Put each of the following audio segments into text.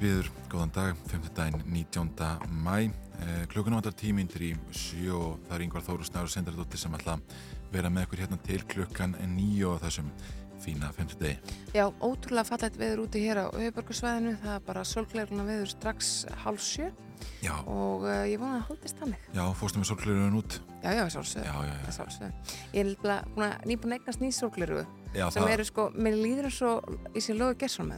Býður, góðan dag, 5. daginn 19. mæ. Klukkuna vantar tímyndir í sjö og það er yngvar Þóru Snæður Sendardóttir sem ætla að vera með ykkur hérna til klukkan nýju og þessum fína 5. degi. Já, ótrúlega fallet veður úti hér á auðvörgursvæðinu, það er bara solgleiruna veður strax hálf sjö Já, og uh, ég vona að það holdist þannig. já, fórstum við sorgleirun út. Já, já, já. sjálfsög. Ég er nýbúin að eignast nýs solgleiru sem eru sko, mér líður eins og ég sé loðu gesson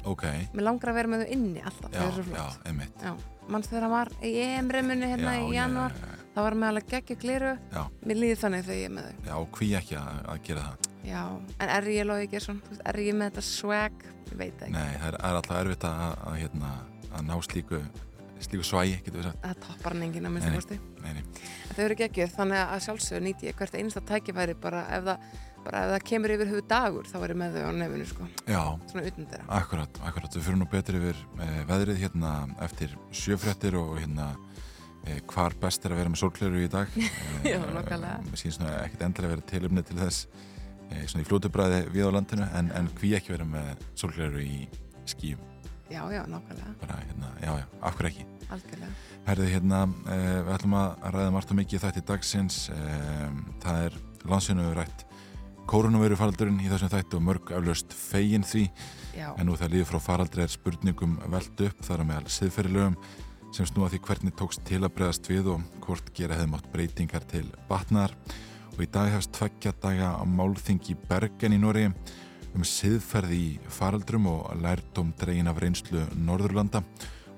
með þau. ok, Mér langar að vera með þau inni alltaf, já, já, flott. einmitt. Já, mann þegar hann var í EM-remunni hérna Já, í januar, það var með alveg geggju gliru, mér líður þannig þegar ég er með þau. já, hví ekki að, að gera það? Já, en er ég gesson, Þú veist, er ég með þetta swag, ég veit ekki. Nei, það er, er alltaf erfitt að, að, hérna, að ná slíku, slíku svægi, getur við sagt. Það toppar hann enginn að minnst Nei, kosti. Þau eru geggjuð, þannig að sjálfsögur nýti ég hvert einasta tækifæri bara ef það, bara ef það kemur yfir höfu dagur þá er ég með þau á nefinu sko, já, svona utan þeirra. Akkurat, akkurat, við fyrir nú betur yfir eh, veðrið hérna eftir sjöfréttir og hérna eh, hvar best er að vera með sólkleru í dag. Já, nákvæmlega. Mér sýnst svona ekkert endilega vera tilumni til þess eh, svona í flótubræði við á landinu en, en hví ekki vera með sólkleru í skíum Já, já, nákvæmlega, bara hérna, já, já, hverju ekki? Algjörlega. Herðið hérna, eh, við ætlum að ræða margt og mikið þætti dagsins. Eh, það er landsinu faraldurinn í þessum þætti og mörg aflöst fegin því Já, En nú þegar líður frá faraldri er spurningum veld upp þar að meðal siðferðilögum sem snúa því hvernig tókst til að bregðast við og hvort gera hefði mátt breytingar til batnar. Og í dag hefst tveggja daga á málþing í Bergen í Nóri um siðferði í faraldrum og lærdóm dregin af reynslu Norðurlanda.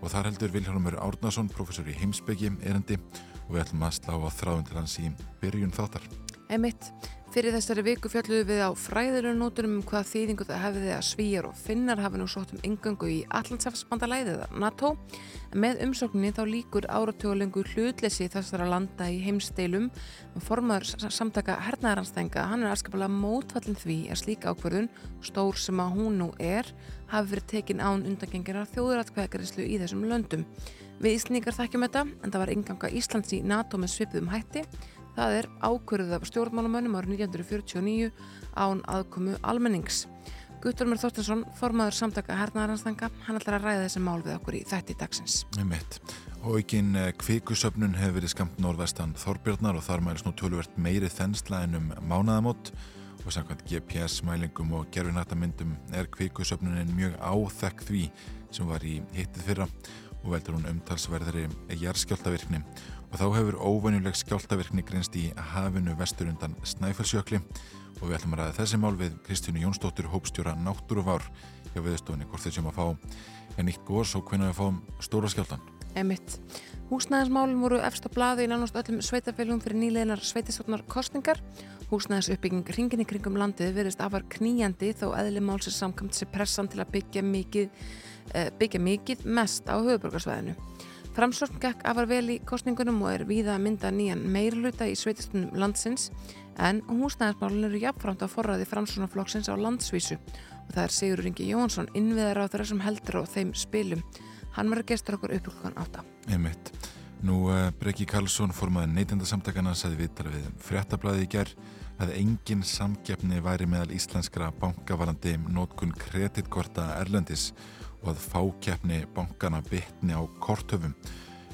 Og þar heldur Vilhelmur Árnason, professor í heimsbyggi, erindi og við ætlum að slá á þráðun til hans í byrjun þáttar. einmitt. Fyrir þessari viku fjalluðu við á fræðilega nótunum um hvað þýðingu það hefði að svíjar og finnar hafi nú sótt um yngöngu í Allandsafsbandalæðið NATO. Með umsókninni þá líkur áratjóðlengu hlutleysi þessara landa í heimsteilum og formaður s- samtaka hernaðaranstænga hann er afskapalega mótfallin því að slík ákverðun, stór sem að hún nú er, hafi verið tekin án undangenginar þjóðuratkvæðagarislu í þessum löndum. Við Íslandingar þekkjum þetta en það var ynganga Íslands í NATO með svipuðum hætti Það er ákvörðuð af stjórnmálamönnum árið 1949 án aðkomu almennings. Guttormur Þorstinsson, formaður samtaka hernaðaranstanga, hann ætlar að ræða þessi mál við okkur í þætti dagsins. Einmitt. Og aukinn eh, kvikusöfnun hefur verið skamt norðvestan Þorbjörnar og þar mælist nú tölvert meiri þensla en um mánaðamót og samkvæmt GPS-mælingum og gerfinættamyndum er kvikusöfnunin mjög áþekk því sem var í hittið fyrra og veldur hún umtalsverðari jarðskjáltavirkni og þá hefur óvenjuleg skjáltavirkni grinst í hafinu vestur undan Snæfellsjökli og við ætlum að ræða þessi mál við Kristínu Jónsdóttur hópstjóra Náttúruvár hjá viðstofunni hvort þeir sem að fá en gós og hvernig við fáum stóra skjáltan. Emitt. Húsnæðismálum voru efst á blaði í nánast öllum sveitafélugum fyrir nýleginar sveitastjórnar kostningar. Húsnæðisuppbygging ringin í kringum landið verðist afar kníjandi þó eðli málsins samkamt sér pressan til að byggja mikið, eh, byggja mikið mest á höfuborgarsvæðinu. Framsókn gekk afar vel í kostningunum og er víða að mynda nýjan meirluta í sveitastunum landsins en húsnæðismálun eru jafnframt á forræði framsóknarflokksins á landsvísu og það er Sigur Ingi Jónsson innviðar á þeirra sem heldur á þeim spilum. Hann að gestur okkur upp klukkan átta. Einmitt. Nú uh, Breki Karlsson formaði neytendasamtakana sagði viðtala við fréttablaði í gerð að engin samgefni væri meðal íslenskra bankavarandi nótkun kreditkorta Erlendis og að fákeppni bankana bytni á kortöfum.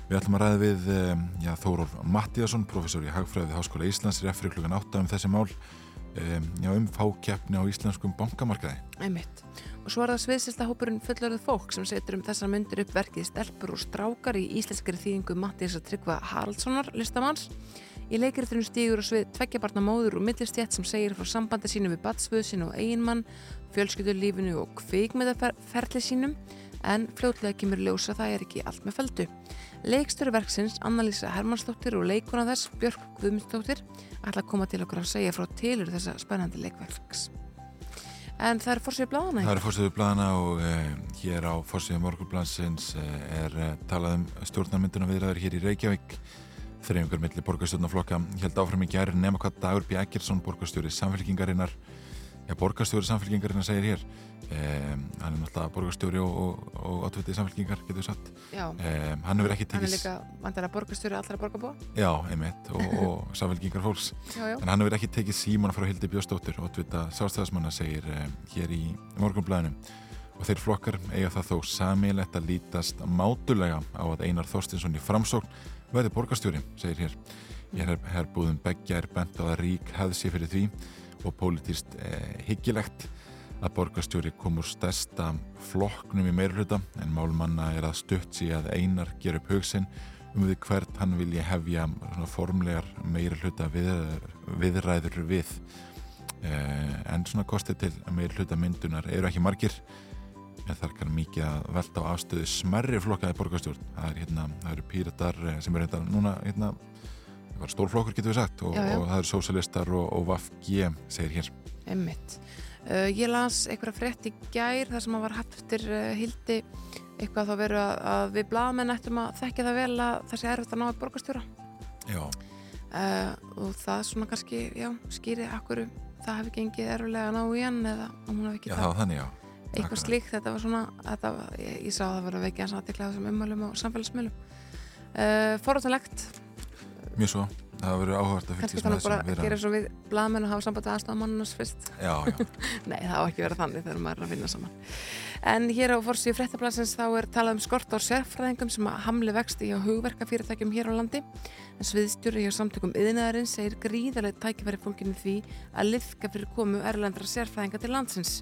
Við ætlum að ræða við um, já, Þórólf Mattíasson, professor í Hagfræði við Háskóla Íslands, refri klukkan 8 um þessi mál um, já, um fákeppni á íslenskum bankamarkaði. Einmitt. Og svo er það sviðsista hópurinn fullorðið fólk sem setur um þessar myndir upp verkið Stelpur og strákar í íslenskari þýðingu Mattias að tryggva Haraldssonar listamanns. Í leikriðinu stígur og svið tveggjabarna móður og millistjætt sem segir frá sambandi sínu við batsföðu sínu og eiginmann, fjölskyldulífinu og kvikmiðaferli sínum en fljótlega kemur ljósa það er ekki allt með feldu. Leikstöru verksins Anna-Lísa Hermannsdóttir og leikuna þess Björk Guðmundsdóttir ætla að koma til okkur að segja frá tilur þessa spennandi leikverks. En það er fórsvið bláðana Það er fórstöðu bladana og uh, hér á fórstöðu morgunblansins uh, er uh, talað um stjórnarmynduna viðræður hér í Reykjavík þreyfingar millir borgarstjórnaflokka held áfram í gæri nema hvað Dagur B. Eggersson borgarstjóri samfélkingarinnar Já, borgarstjóri samfélkingarinn segir hér. Um, hann er náttúrulega borgarstjóri og, og, og átvitið samfélkingar, getur satt um, hann hefur ekki Hann er líka vandara borgarstjóri allra borgarbúa. Já, einmitt, og, og samfélkingar fólks Já, já. en hann hefur ekki tekið símana frá Hildi Bjóstóttur átvitað sástæðismanna segir um, hér í morgunblæðinu og þeir flokkar eiga það þó samilegt að lítast mátulega á að Einar Þorstinsson í framsókn verði borgarstjóri, segir hér. Ég er herbúðum beggja er bent á að rík hefði sér fyrir því og pólitíst eh, hyggilegt að borgarstjóri kom úr stærsta flokknum í meirhluta en málmanna er að stutt sig að einar ger upp hugsin um því hvert hann vilja hefja formlegar meirhluta við, viðræður við. Eh, en svona kostið til meirhluta myndunar eru ekki margir. En þar kann mikið að velta á afstöðu smerri flokkaði er hérna, það eru píratar eh, sem er hérna núna hérna var stórflokkur getur við sagt og, Já, já. og það eru sósalistar og, og VAFG segir hér. Emmitt. Uh, ég las eitthvað frétt í gær þar sem að var haft eftir uh, hildi eitthvað þá veru að, að við blaðmenn ættum að þekkja það vel að það sé erfitt að ná að borgarstjóra. Já, uh, og það svona kannski, já, skýri akkur það hefði gengið erfilega að ná í hann eða hún hefði ekki já það þannig eitthvað slíkt, þetta var svona þetta, var- ég, ég sá að það var að veikja hans aðtekla þessum ummælum á samfélagsmiðlum. Uh, Forrátanlegt, Mjög svo, það verður áhvert að kannski fylgjast þannig með bara þessum að gera svo við blaðmenn og hafa samband að aðstofa mannunars fyrst Já, já, Nei, það á ekki vera þannig þegar maður er að vinna saman. En hér á fórsíu fréttablasins þá er talað um skort á sérfræðingum sem að hamli vexti hjá hugverkafyrirtækjum hér á landi. En sviðstjóri hjá samtökum yðnaðarins segir gríðarlega tækifæri fólkinu því að liðka fyrir komu erlendra sérfræðinga til landsins.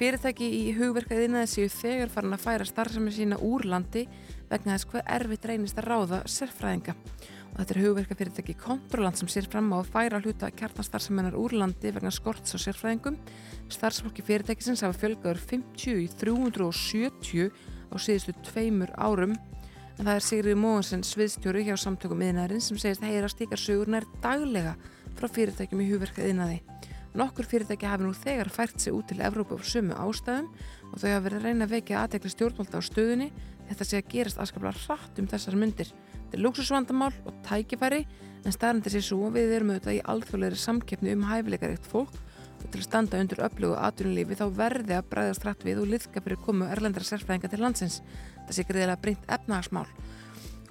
Fyrirtæki í hugverka yðnaði séu þegar farin að færa starfsemi sína úr landi vegna þess hvað erfitt reynist að ráða sérfræðinga. Og þetta er hugverkafyrirtæki Kontroland sem sér fram á að færa hluta kjartastarfseminar úr landi vegna skorts á sérfræðingum Starfsfólki fyrirtækisins hafa fjölgaður 50 í 370 á síðustu tveimur árum en það er Sigriði Móhansson sviðstjóri hjá samtökum yðnaðarins sem segist að heyra stíkar sögur nær daglega frá fyrirtækjum í hugverkað yðnaði. Nokkur fyrirtæki hafi nú þegar fært sig út til Evrópu á sömu ástæðum og þau hafa verið að reyna að vekja aðtekli stjórnvalda á stöðunni þetta sé að gerast aðskaplega hratt um þessar myndir. Þetta er luxusvandamál og tækifæri en staðrandir sé svo við erum auðvitað í alþjóðlegri samkeppni um hæfileikaríkt fólk og til að standa undir öflugu atvinnulífi þá verði að bræðast rætt við og liðka fyrir komu erlendra sérfræðinga til landsins. Það sé greiðilega brynt efnahagsmál.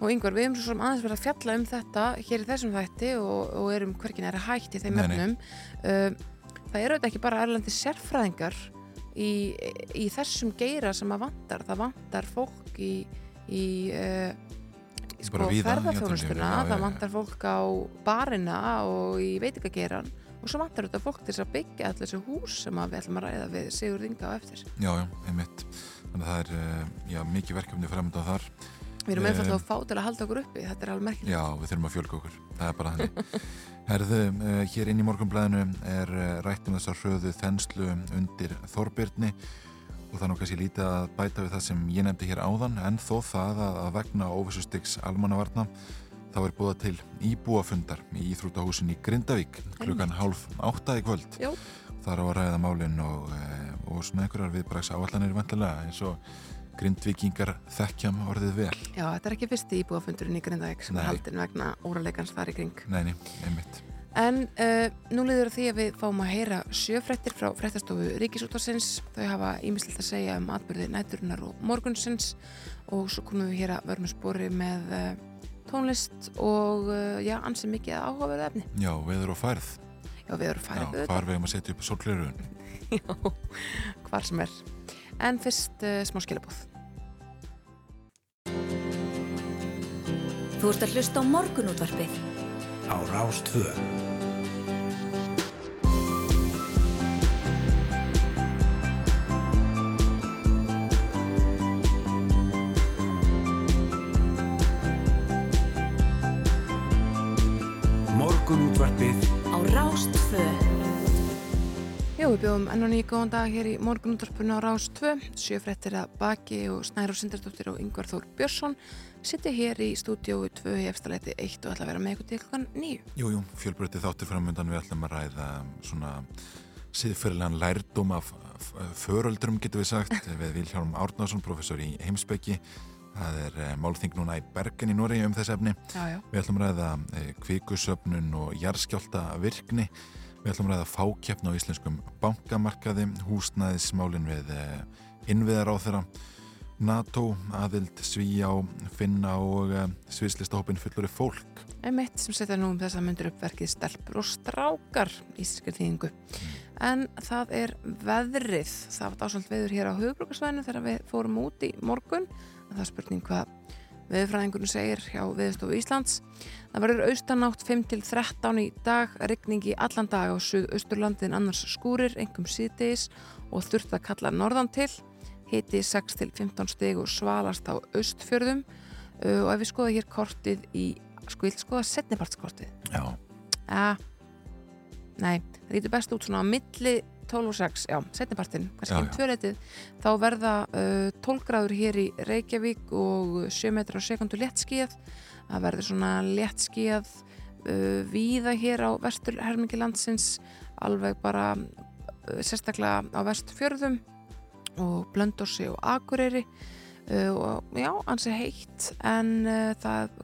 Og yngvar, við hefum svo sem aðeins verið að fjalla um þetta hér í þessum þætti og, og erum hverkin er að hægt í þeim. Uh, það eru auðvitað ekki bara erlendi sérfræðingar í, í þessum geira sem að vantar. Það vantar fólk í, í sko, ferðarþjónustuna, það vantar fólk á barina og í veitingageiran og svo vantar þetta fólk til að byggja allir þessu hús sem við ætlum að ræða við Sigur Inga á eftir. já, já, einmitt. Þannig að það er eh, já, mikið verkefni framöndan þar. Við erum Eh, einfallega að fá til að halda okkur uppi, þetta er alveg merkilegt. Já, við þurfum að fjölga okkur, það er bara þannig. Herðu, uh, hér inn í morgunblæðinu er uh, rætt um þessar hröðu þenslu undir Þorbirni og það er nú kannski lítið að bæta við það sem ég nefndi hér áðan en þó það að, að vegna óvissustiks almannavarna þá er búið til íbúafundar í Íþrútahúsin í Grindavík klukkan hálf átta í kvöld. Jó. þar á að ræða málinn og, uh, og svona einhverjar viðbrags áallanir vantilega eins og Grindvíkingar þekkjam orðið vel. Já, þetta er ekki fyrsti íbúafundurinn í Grindavík sem er haldin vegna óralegans þar í kring. Neini, einmitt En uh, nú liður því að við fáum að heyra sjöfrættir frá fréttastofu Ríkisútarsins. Þau hafa ímislegt að segja um atbyrði næturinnar og morgunsins og svo komum við hér að verðum spori með uh, tónlist og uh, já, ansi mikið áhugaverðu efni. Já, veður og færð Já, við erum Já, farið auðvitað. hvar við um að setja upp sólglerun Já, hvar sem er. En fyrst uh, smá skilabúð. Þú ert að hlusta á morgunútvarpið. á Rástvö. Já, við bjóðum enn og nýja góðan dag hér í morgunútvarpinu á Rás 2, sjöfrættir að baki og Snæru Sindardóttir og Yngvar Þór Björnsson sitja hér í stúdiói 2 í efstaleiti 1 og ætla að vera með ykkur til klukkan 9. Jú, jú, fjölbreytið þáttir framöndan við ætlum að ræða svona síðferðilegan lærdóm af föröldrum getur við sagt við Vilhjálm Árnason, professor í heimsbyggi Það er eh, málþing núna í Bergen í Noregi um þess efni. Já, já. Við ætlum að ræða eh, kvikusöfnun og jarðskjálta virkni. Við ætlum að ræða fákjefna á íslenskum bankamarkaði, húsnæðismálin við eh, innviðar á þeirra, NATO, aðild, Svíjá, Finna og eh, sviðslistahópin fulluri fólk. Emitt sem setja nú um þess að myndur upp verkið stelpur og strákar í íslenskar þýðingu. En það er veðrið. Það var dásvöld veður hér á höfbrukarsvæðinu þegar við fórum út í morgun. Það er spurning hvað veðurfræðingurinn segir hjá Veðurstofu Íslands. Það verður austanátt 5-13 í dag, rigning í allan dag á suðausturlandin annars skúrir, engum síðdeis og þurft að kalla norðan til. Hiti 6-15 stig og svalast á austfjörðum og ef við skoðum hér kortið í, ég vil skoða setnipartskortið. Já, Ja, nei, það lítur best út svona á milli 12 og 6, já, setnipartin, kannski já. tvöleitið, þá verða uh, 12 gráður hér í Reykjavík og 7 metrar á sekundu léttskíð, það verður svona léttskíð uh, víða hér á vestur hermingi landsins, alveg bara uh, sérstaklega á vestfjörðum og Blöndósi og Akureyri uh, og já, ansi heitt en uh, það,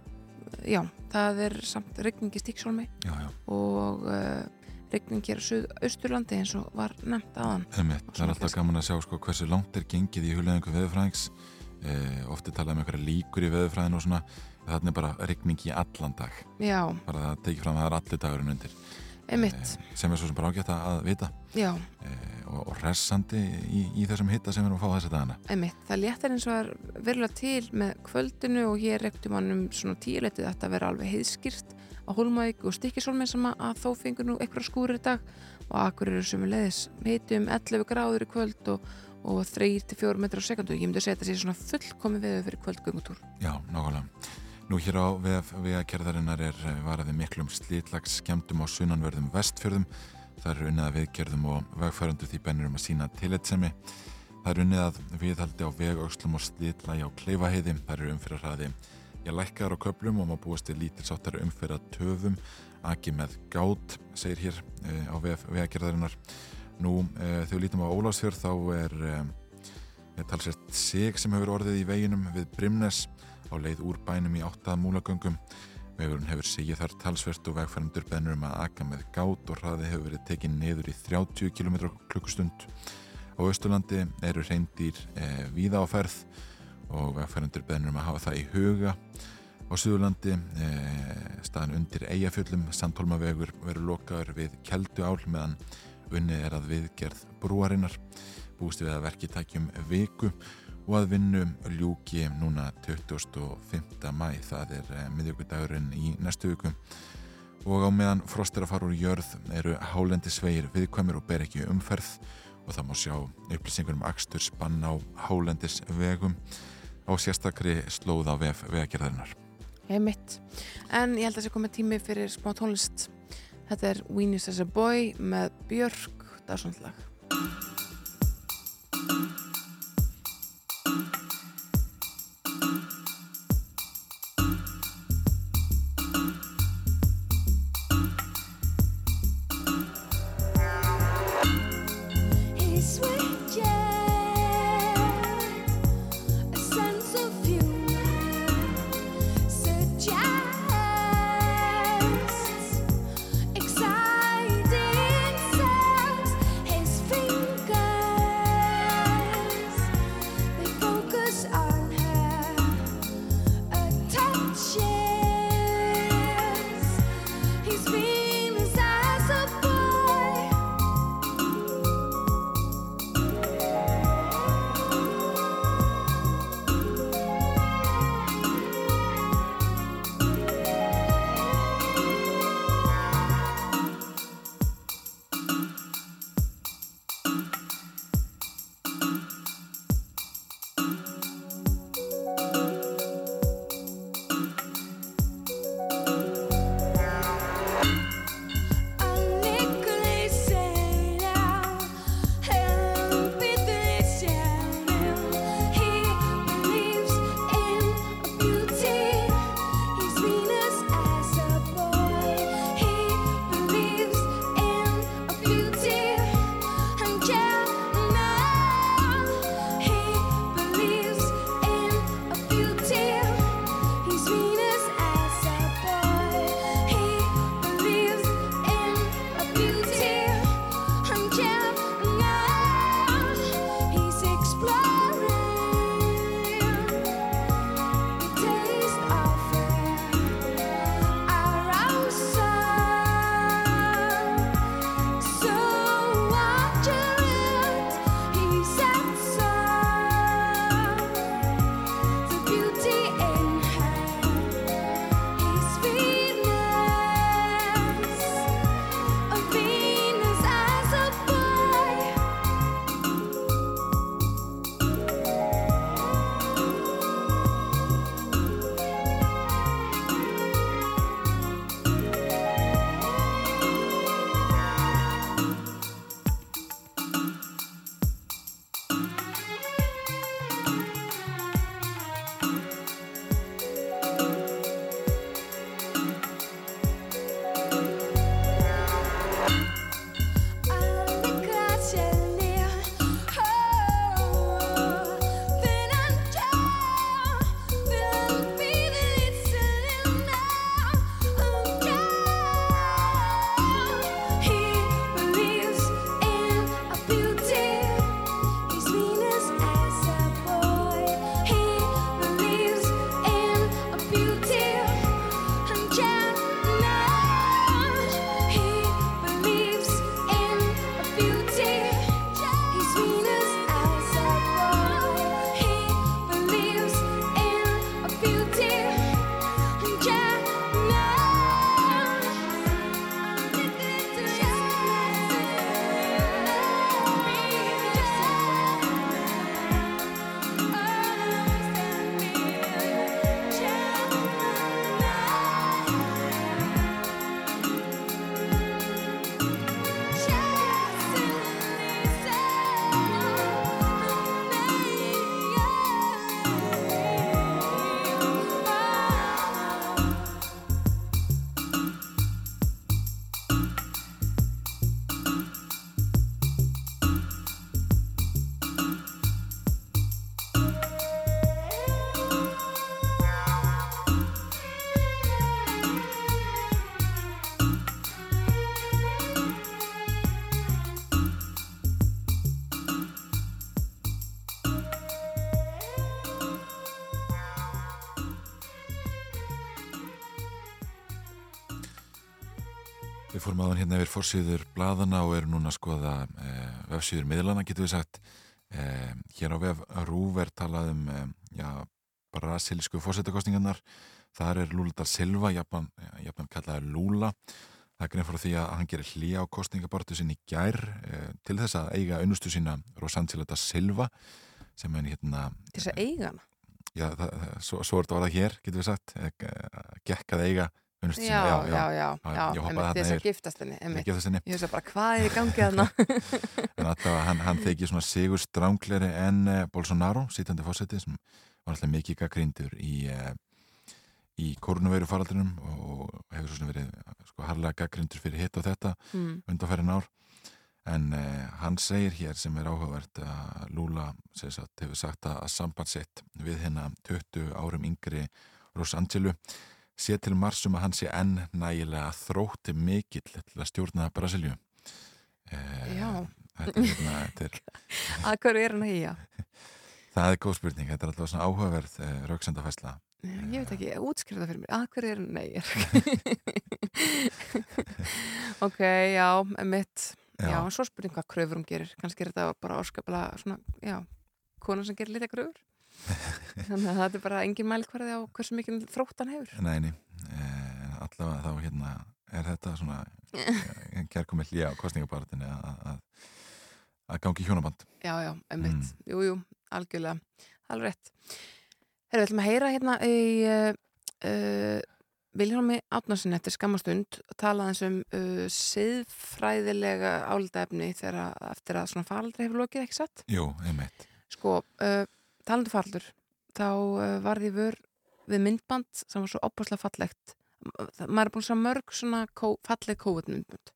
já, það er samt rigning í stíksólmi og rigning hér á Suðausturlandi eins og var nefnt aðan. Það er alltaf gaman að sjá sko, hversu langt er gengið í hulöðingu veðurfræðings. Eh, ofti talað um einhverja líkur í veðurfræðinu og svona þannig bara rigning í allan dag. Já, bara það tekið fram að það er allir dagurinn undir. Eh, sem er svo sem bara ágætt að vita. Já, eh, og, og hressandi í, í þessum hitta sem við erum að fá þessa dagana. Einmitt. Það léttar eins og er verulega til með kvöldinu og hér ekkert mann um svona tíuleitið þetta að vera alveg heiðskýrt á Hólmavík og Stikkisólmi sem að, þó fengur nú eitthvað skúrir í dag og akkur eru sem við leiðis hiti um 11 gráður í kvöld og, og 3-4 metrar á sekundu. Ég myndi að segja þetta sé svona fullkomi veður fyrir kvöldgöngutúr. Já, nákvæmlega. Nú hér á vegakerðarinnar er eh, varaði miklum slítlags skemmtum á sunnanverðum vestfjörðum. Það er unnið að viðgerðum og vegfærandu því bennir um að sína tiletsemi. Það er unnið að viðhaldi á vegauxlum og slítlægi á kleifaheiði. Það eru umfyrarhraði ég lækkaðar á köplum og maður búist til lítilsáttar umfyrra töfum. Aki með gát, segir hér uh, á vegakerðarinnar. Nú, uh, þegar við lítum á Ólásfjörð þá er uh, talsett sig sem hefur orðið í veginum við Brimnes á leið úr bænum í áttað múlagöngum. Vegurinn hefur sigið þar talsvert og vegfærandur bennur um að aka með gát og hraði hefur verið tekinn niður í 30 km klukkustund. Á Östurlandi eru reyndýr eh, víða á ferð og vegfærandur bennur um að hafa það í huga. Á Suðurlandi eh, staðan undir Eyjafjöllum, Sandholmavegur verður lokaður við Kelduál meðan unnið er að viðgerð brúarinnar. Búist við að verki tækjum viku og að vinnu ljúki núna 25. mæ, það er eh, miðjögudagurinn í næstu viku og á meðan frost er að fara úr jörð eru hálendi sveigir viðkvæmur og ber ekki umferð og það má sjá upplýsingur um akstur spann á hálendis vegum á sérstakri slóð á vef vegagerðarinnar. Einmitt. En ég held að það sé komið tími fyrir smá tónlist. Þetta er Venus as a Boy með Björk, dagsvöndlag. Fórsýður bladana og erum núna að skoða eh, vefsýður miðlana, getur við sagt. Eh, hér á vef Rúf er talað um eh, já, brasilísku fórsetakostingarnar. Þar er Lula da Silva, jafnan, kallaður Lula. Það grein frá því að hann gerir hlýja á kostningabortu sinni gær til þess að eiga unnustu sína Rosangela da Silva sem er hérna... Til þess að eiga hana. Já, það, svo, svo er þetta orðað hér, getur við sagt. Eh, gekk að eiga Já, já, já, þess að giftast henni. Ég veist bara, hvað er í gangi alltaf hann, hann þykir svona sigur strángleri en uh, Bolsonaro, sítandi fósetti sem var alltaf mikið gaggríndur í, uh, í kórnuveiru faraldrinum og hefur svona verið eh, sko harlega gaggríndur fyrir hitt og þetta Mm. undanfærin ár. En uh, hann segir hér sem er áhugavert að Lula sagt, hefur sagt að sambandsitt við hérna 20 árum yngri Rosangelu sé til marsum að hann sé enn nægilega þrótti mikill til að stjórna Brasilju. Eh, Já. Hérna, Að hverju er hann að hýja? það er góð spurning, þetta er alltaf svona áhugaverð uh, rauksendafæsla. Ég veit ekki, útskrifa fyrir mér. Að hverju er hann neyir? ok, já, mitt. Já, Já. svo spurning hvað kröfur hún gerir. Kannski er þetta bara orskaplega svona, já, kona sem gerir lítið kröfur. Þannig að þetta er bara engin mælkvarði á hversu mikið þrótt hann hefur. Næni, uh, allavega þá hérna er þetta svona uh, gerkomið hlýja á kostningabartinni að, að, að gangi hjónaband. Já, já, einmitt. Mm. Jú, jú, algjörlega. Alveg rétt. Herra, við ætlum að heyra hérna í uh, uh, Viljámi Átnarsin eftir skammastund tala eins um uh, siðfræðilega að- eftir að svona faraldri hefur lokið, ekki satt? Jú, einmitt. Sko, uh, talandu faraldur, þá uh, varði vör við myndband sem var svo opaslega fallegt. Það- Maður er búin sjá mörg svona kó- falleg COVID-myndbund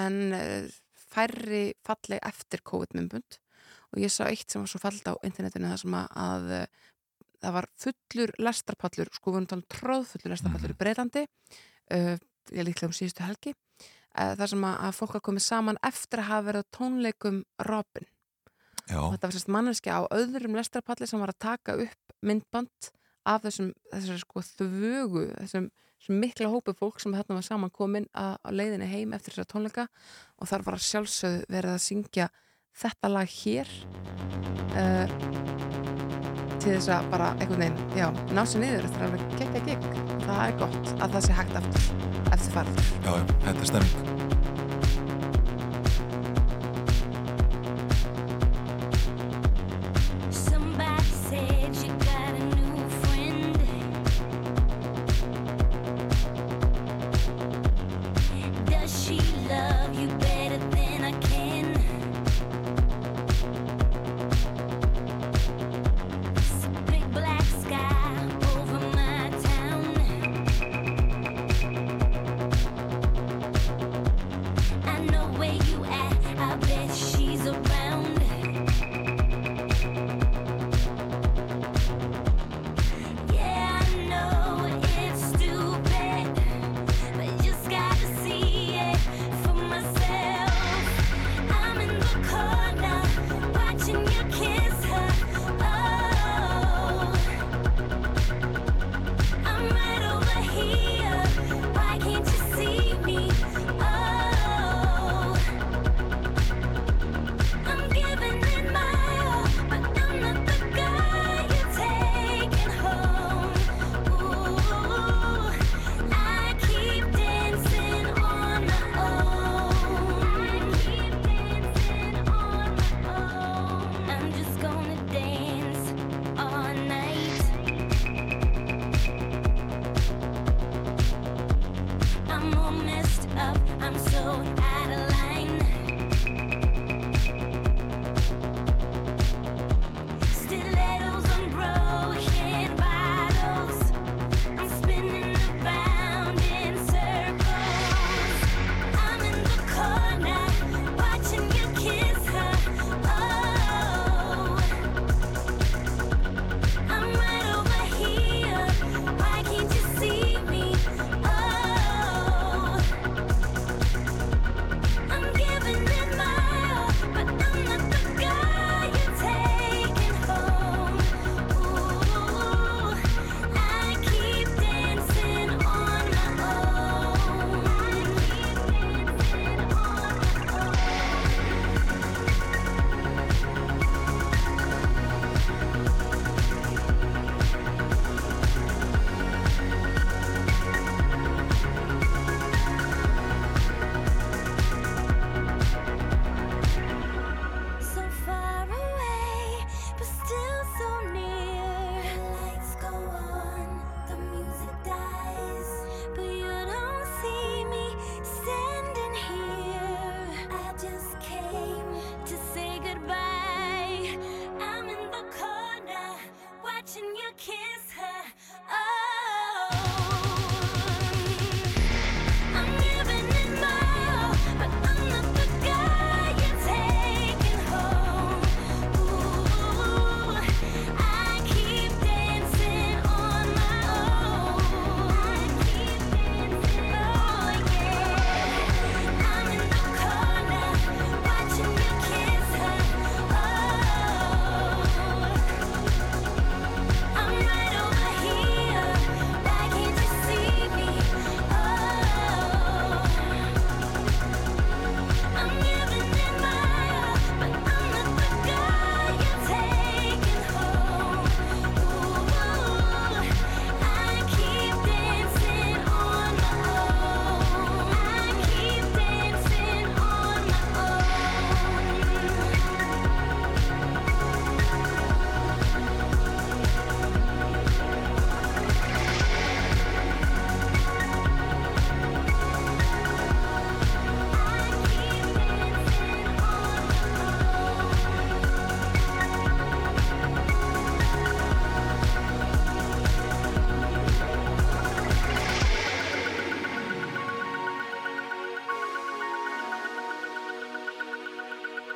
en uh, færri falleg eftir COVID-myndbund og ég sá eitt sem var svo fallet á internetinu þar sem að, að uh, það var fullur lestarpallur, sko við erum talað um tróðfullur lestarpallur í Breitlandi uh, ég líklega um síðustu helgi uh, þar sem að, að fólk hafa komið saman eftir að hafa verið tónleikum Robin Já, og þetta var sérst manneskja á öðrum lestarpalli sem var að taka upp myndband af þessum, þessari sko þvögu þessum, þessum mikla hópu fólk sem þarna var saman komin að, að leiðinni heim eftir þessar tónleika. Og þar var að sjálfsögðu verið að syngja þetta lag hér uh, til þess að bara einhvern veginn, já, ná sér niður eftir að alveg gekka gig. Það er gott að það sé hægt aftur eftir farð já, já, þetta er stemming.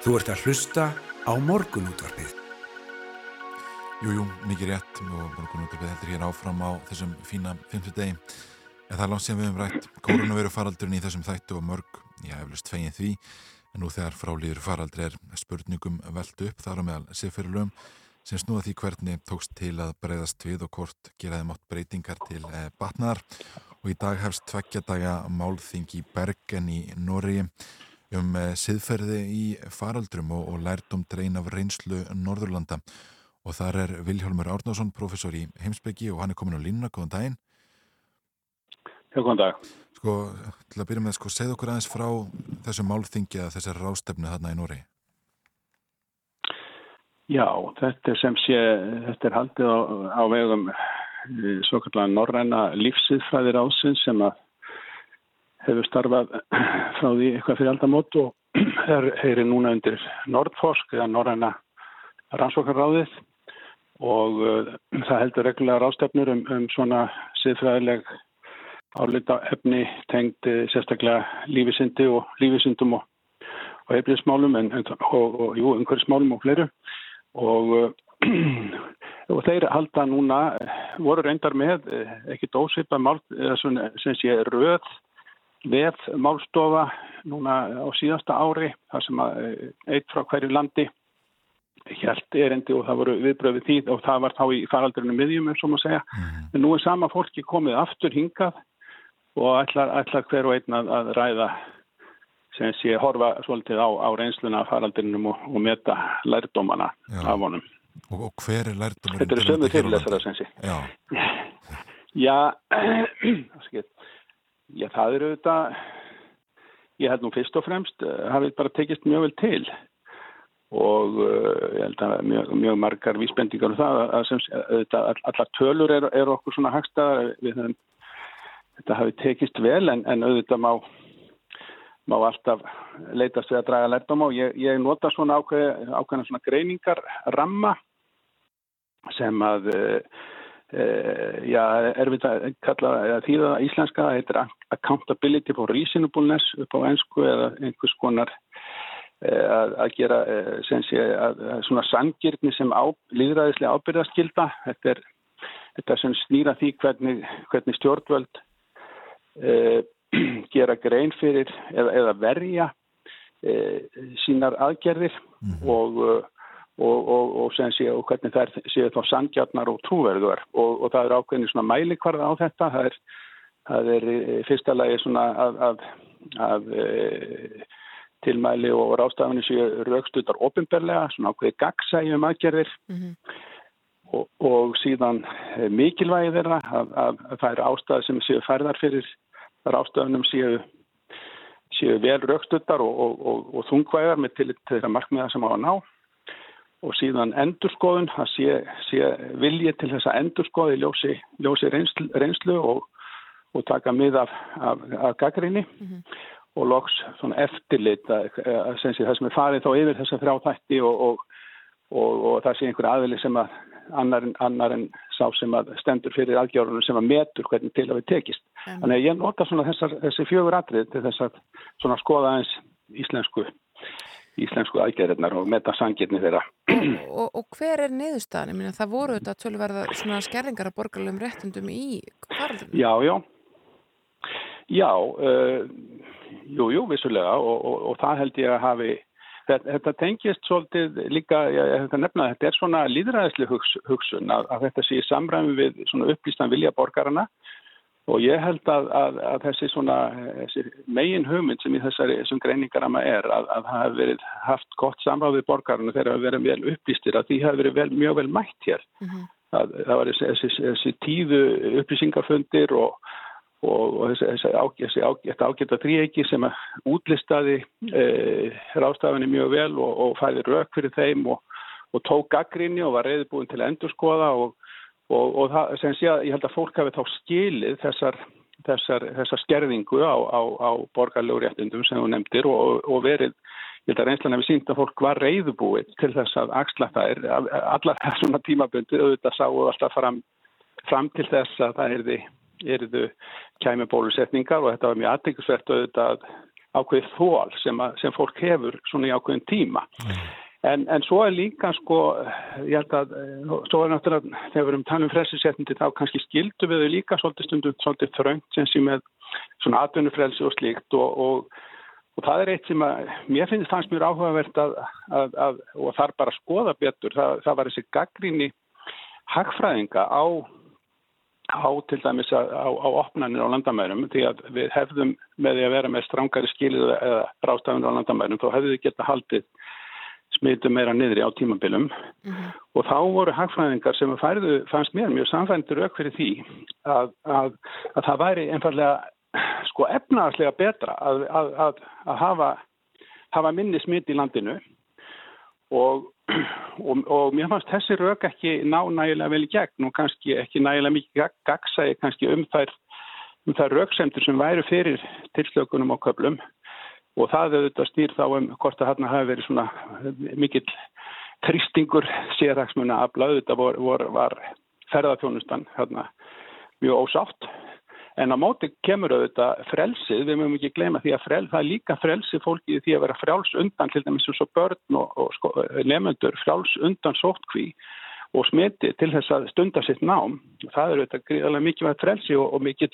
Þú ert að hlusta á morgunútvarpið. Jú, jú, mikið rétt og morgunútvarpið heldur hér áfram á þessum fína 50 degi. En það er langt sem við höfum rætt koronaviru faraldurinn í þessum þættu og mörg, ég hef lust fegin því, en nú þegar frálýður faraldri er spurningum veld upp þar á meðal sifirlum sem snúða því hvernig tókst til að breyðast við og hvort geraði mátt breytingar til eh, batnaðar og í dag hefst tveggja daga málþing í Bergen í Noregi um eh, siðferði í faraldrum og, og lærdum drein af reynslu Norðurlanda og þar er Viljálmur Árnásson, professor í heimsbyggi og hann er komin á línuna, góðan daginn. Já, góðan dag. Sko, til að byrja með, sko, segð okkur aðeins frá þessu málþingi eða þessar rástefnu þarna í Noregi. Já, þetta er sem sé, þetta er haldið á, á vegum svo kallar norræna lífsiðfræðir ásins sem að hefur starfað frá því eitthvað fyrir aldamót og er, er núna undir Nordforsk eða norræna rannsókarráðið og uh, það heldur reglulega rástefnur um, um svona siðfræðileg álita efni tengd uh, sérstaklega lífisindi og lífisindum og, og en, og, og jú, umhverfismálum og fleiru. Og, uh, og þeir halda núna, voru reyndar með ekki dósipa sem sé röð vef málstofa núna á síðasta ári, þar sem að eitt frá hverju landi hjælt erendi og það voru viðbröfið því og það var þá í faraldurinu miðjum eins og maður segja. Mm. En nú er sama fólki komið aftur hingað og ætlar, ætlar hver og einn að, að ræða sem sé horfa svolítið á, á reynsluna faraldurinnum og, og meta lærdómana Já. af honum. Og, og hver er lærdumurinn? Þetta eru sömu fyrirlesara sem sé. Já, Já, skil, já, það eru auðvitað, ég held nú fyrst og fremst, uh, hafið bara tekist mjög vel til. Og uh, ég held að mjög, mjög margar vísbendingar um það að sem, auðvitað, all- allar tölur eru er okkur svona hagstaðar þetta hafi tekist vel en, en auðvitað má, má alltaf leitast við að draga lærdóm og ég, ég nota svona ákveð, ákveðna svona greiningar ramma sem að Uh, já, erfitt að kalla að þýða íslenska, það heitir accountability for reasonableness upp á ennsku eða einhvers konar uh, að, að gera uh, sem sé að, að svona sangirni sem á, líðræðislega ábyrðaskilda þetta er þetta sem snýra því hvernig, hvernig stjórnvöld gera grein fyrir eða, eða verja sínar aðgerðir. Og og, og, og, sé, og hvernig þær séu þá sangjarnar og trúverðuar og, og það er ákveðin svona mælikvarða á þetta. Það er, það er í fyrsta lagi svona að, að, að e, tilmæli og rástafinu séu raukstuttar ofinberlega, svona ákveði gagsægjum aðgerðir. Mhm. og, og síðan e, mikilvægi þeirra að, að, að það eru ástæði sem séu færðar fyrir rástafinum séu séu vel raukstuttar og, og, og, og þungvægar með til þeirra markmiða sem á að ná og síðan endurskoðun, það sé, sé vilji til þess að endurskoði ljósi, ljósi reynslu, reynslu og, og taka mið af, af, af gaggrinni og loks eftirlit að, að sem sé það sem er farið þá yfir þessa þrjá þætti og, og, og, og það sé einhver aðili sem að annar, en- annar en sá sem að stendur fyrir aðgjörunum sem að metur hvernig til að við tekist. Þannig að ég nota þessar, þessi fjögur atrið til þess að skoða eins íslensku íslensku aðgerðirnar og meta sangirni þeirra. og, og hver er meina, það voru þetta tölverða svona skerðingar af borgarlegum réttundum í faraldurinn. Já, já. Já, uh, jú, jú, vissulega og, og, og það held ég að hafi, þetta, þetta tengist svolítið líka, ég hef þetta nefna, þetta er svona líðræðisli hugs, hugsun að, að þetta sé í samræmi við svona upplýstan vilja borgarana og ég held að, að, að þessi svona, þessi megin hugmynd sem í þessari, þessum greiningarama er að, að það hefur verið haft gott samráð við borgarana þegar það hefur verið vel upplýstir að því hefur verið vel, mjög vel mætt hér. Það, það var þessi, þessi, þessi tíðu upplýsingafundir og, og, og þessi, ágæta þrýegi sem að útlistaði e, rástafinni mjög vel og, og fæði rauk fyrir þeim og, og tók gaggrinni og var reyðbúin til að endurskoða og, og, og það, sem sé að ég held að fólk hafi þá skilið þessar, þessar, þessar skerðingu á, á, á borgarlegu réttindum sem þú nefndir og, og verið Ég held að reynslan hefur sínt að fólk var reyðubúið til þess að axla þær. Allar það svona tímabundi auðvitað sáu alltaf fram, fram til þess að það erði, erðu kæmi bólusetningar og þetta var mjög aðtækksvert auðvitað ákveðið þól sem, að, sem fólk hefur svona í ákveðin tíma. En, en svo er líka sko, ég held að, eh, svo er náttúrulega, þegar við erum talað um frelsisettindi þá kannski skildu við þau líka svolítið stundum svolítið þröngt sem sé með svona atvinnufrelsi og slíkt. Og, og, og það er eitt sem að mér finnst það mjög áhugavert að, að, að og þar bara skoða betur, það, það var þessi gaggríni hagfræðinga á, á til dæmis á, á opnanir á landamærum því að við hefðum með því að vera með strángari skilið eða rástafunir á landamærum þá hefðu við geta haldið smitu meira niðri á tímabilum. Og þá voru hagfræðingar sem færðu, fannst mér mjög samfændur auk fyrir því að, að, að það væri einfallega sko efnaðarslega betra að, að, að, að hafa, hafa minni smitt í landinu. Og, og, og mér fannst þessi rauk ekki ná nægilega vel í gegn og kannski ekki nægilega mikið gag- gagnsæi kannski um þær, um þær rauksemtur sem væru fyrir tilslökunum á köflum og það auðvitað stýr þá um hvort að hérna hafi verið svona mikill tristingur sérhagsmuna að auðvitað vor, vor, var ferðarþjónustan hérna mjög ósátt. En á móti kemur auðvitað frelsið, við mögum ekki gleyma því að frel, það er líka frelsið fólkið því að vera frjáls undan til dæmis eins og börn og, og sko, nefnendur frjáls undan sóttkví og smiti til þess að stunda sitt nám. Það er auðvitað gríðarlega mikilvægt frelsi og, og mikill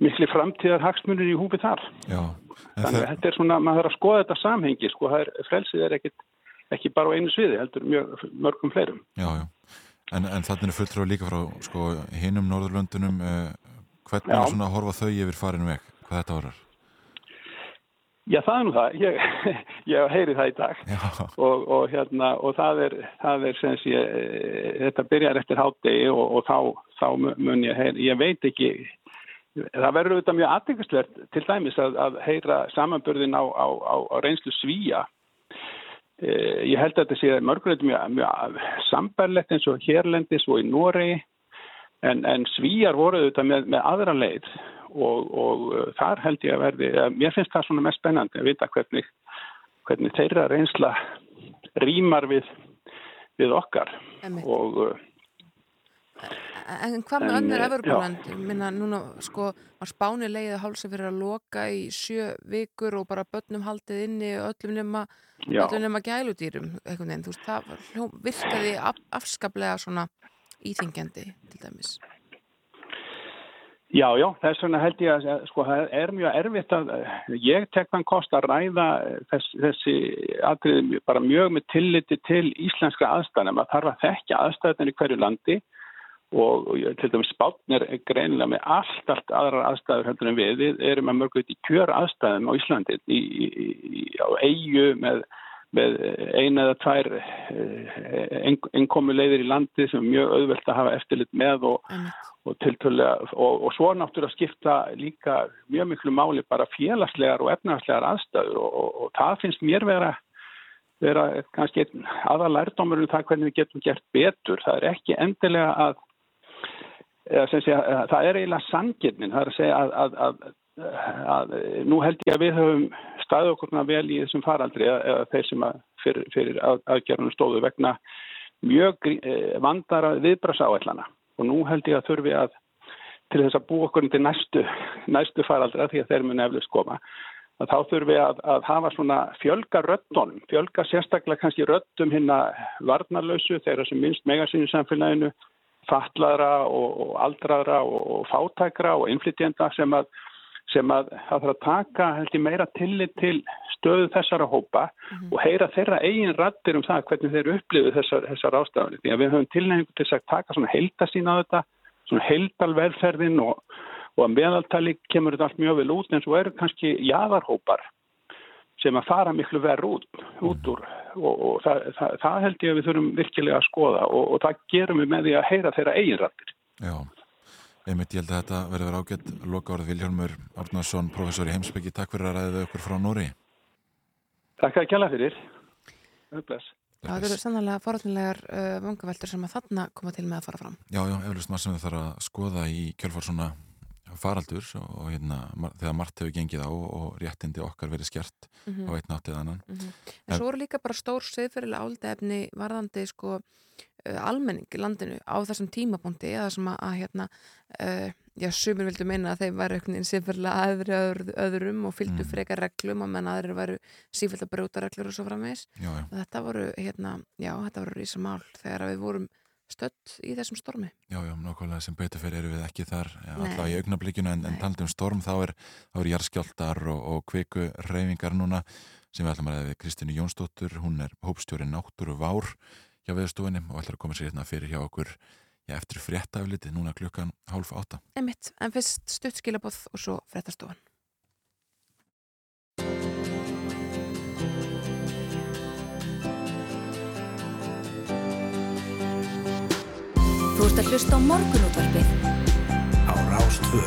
mikli framtíðar hagsmunir í húfi þar. Já, en Þannig að það, þetta er svona, maður þarf að skoða þetta samhengi, sko, það er, frelsið er ekkit, ekki bara á einu sviði, heldur mjög mörgum fleirum. já, já. En, en þannig er fulltrú líka frá sko, hinum Norðurlöndunum uh, hvernig er svona að horfa þau yfir farin veg, hvað þetta vorar? Já, það er nú það, ég, ég heyri það í dag og, og hérna, og það er, það er sem sé, eh, þetta byrjar eftir hátegi og, og þá, þá mun ég heyri, ég veit ekki, það verður auðvitað mjög aðtækastlegt til dæmis að, að heyra samanburðin á, á, á, á reynslu svíja. Eh, Ég held að þetta sé mörgulegt mjög, mjög sambærlegt eins og hérlendis og í Noregi en, en svíjar voru auðvitað með, með aðra leið og, og uh, þar held ég að verði, að mér finnst það svona mest spennandi að vita hvernig, hvernig þeirra reynsla rýmar við, við okkar Einmitt. og uh, En hvað með En, önnur eh, Evropaland? Minna núna, sko, var Spáni leiðið hálsa fyrir að loka í sjö vikur og bara börnum haldið inni öllum nema, öllum nema gæludýrum, einhvern veginn, þú veist, það var virkaði af, afskaplega svona íþingjandi, til dæmis. já, já, þess vegna held ég að sko, það er mjög erfitt að ég tek þann kost að ræða þess, þessi atriði bara mjög með tilliti til íslenska aðstæðan, maður þarf að þekkja aðstæðan í hverju landi og og til dæmis Spátn er greinilega með allt, allt aðrar aðstæður heldur en við. Við erum að mörgu í kjör aðstæðum á Íslandi, í, í, í, á eigu með, með eina eða tvær innkomu leiðir í landi sem er mjög auðvelt að hafa eftirlit með og, og, og, og svo náttúrulega skipta líka mjög miklu máli bara félagslegar og efnagslegar aðstæður og, og, og það finnst mér vera vera kannski einn aðal lærdómur um það hvernig við getum gert betur. Það er ekki endilega að, að það er eiginlega sangirnin, það er að segja að, að, að, að nú held ég að við höfum staðið okkurna vel í þessum faraldri eða, þeir sem að fyrir, fyrir að, aðgerðunum stóðu vegna mjög eh, vandara viðbrasáætlana og nú held ég að þurfi að til þess að búa okkur til næstu, næstu faraldra því að þeir muni eflust koma að þá þurfum við að, að hafa svona fjölga röddunum, fjölga sérstaklega kannski röddum hérna varnarlausu þeirra sem minnst megasínu samfélaginu fatlaðra og, og aldraðra og, og fátækra og innflytjenda sem að sem að það þarf að taka held ég meira tillit til stöðu þessara hópa og heyra þeirra eigin rættir um það hvernig þeir upplifu þessar, þessar ástafanir. Því að við höfum tilnefningu til að taka svona heildasín á þetta, svona heildalvelferðin og, og að meðaltali kemur þetta allt mjög vel út en svo eru kannski jaðarhópar sem að fara miklu verð út, út úr og, og það, það, það held ég að við þurfum virkilega að skoða og, og það gerum við með því að heyra þeirra eigin rættir. já. Einmitt, ég held að þetta verður verið ágætt loka orð Viljálmur Árnarsson, professor í heimsbyggi, takk fyrir að ræðið okkur frá Nóri. Takk að kjalla fyrir. Bless. Já, það eru sannlega forhaldinlegar uh, vangaveltur sem að þarna koma til með að fara fram. Já, já, eflust maður sem við þarf að skoða í kjölfar svona faraldur og hérna, þegar margt hefur gengið á og réttindi okkar verið skert Mhm. á einn náttið annan. En svo eru líka bara stór siðferðilega áldefni varðandi sko almenning í landinu á þessum tímapunkti eða sem að, að hérna, uh, já, sumir vildu meina að þeim væri einhvern veginn sifurlega aðri öðru, öðrum og fylgdu Mhm. frekar reglum og menn aðrir væru sífælt að brjóta reglur og svo og þetta voru, hérna, já, þetta voru rísa mál þegar við vorum stödd í þessum stormi já, já, nákvæmlega sem fyrir eru við ekki þar, alltaf í augnablikinu en, en Nei. talandi um storm þá er, er jarðskjáltar og, og kviku reyfingar núna sem við ætlum að ræða við Kristínu Jónsdóttur, hún er hópstjóri náttúru vár hjá veðstofinni og ætlar að koma sér hérna fyrir hjá okkur já, eftir fréttafliti núna klukkan hálf átta. Einmitt, en fyrst stutt skilabóð og svo fréttastofan ert að hlusta á morgunútvarpið Á Rástvö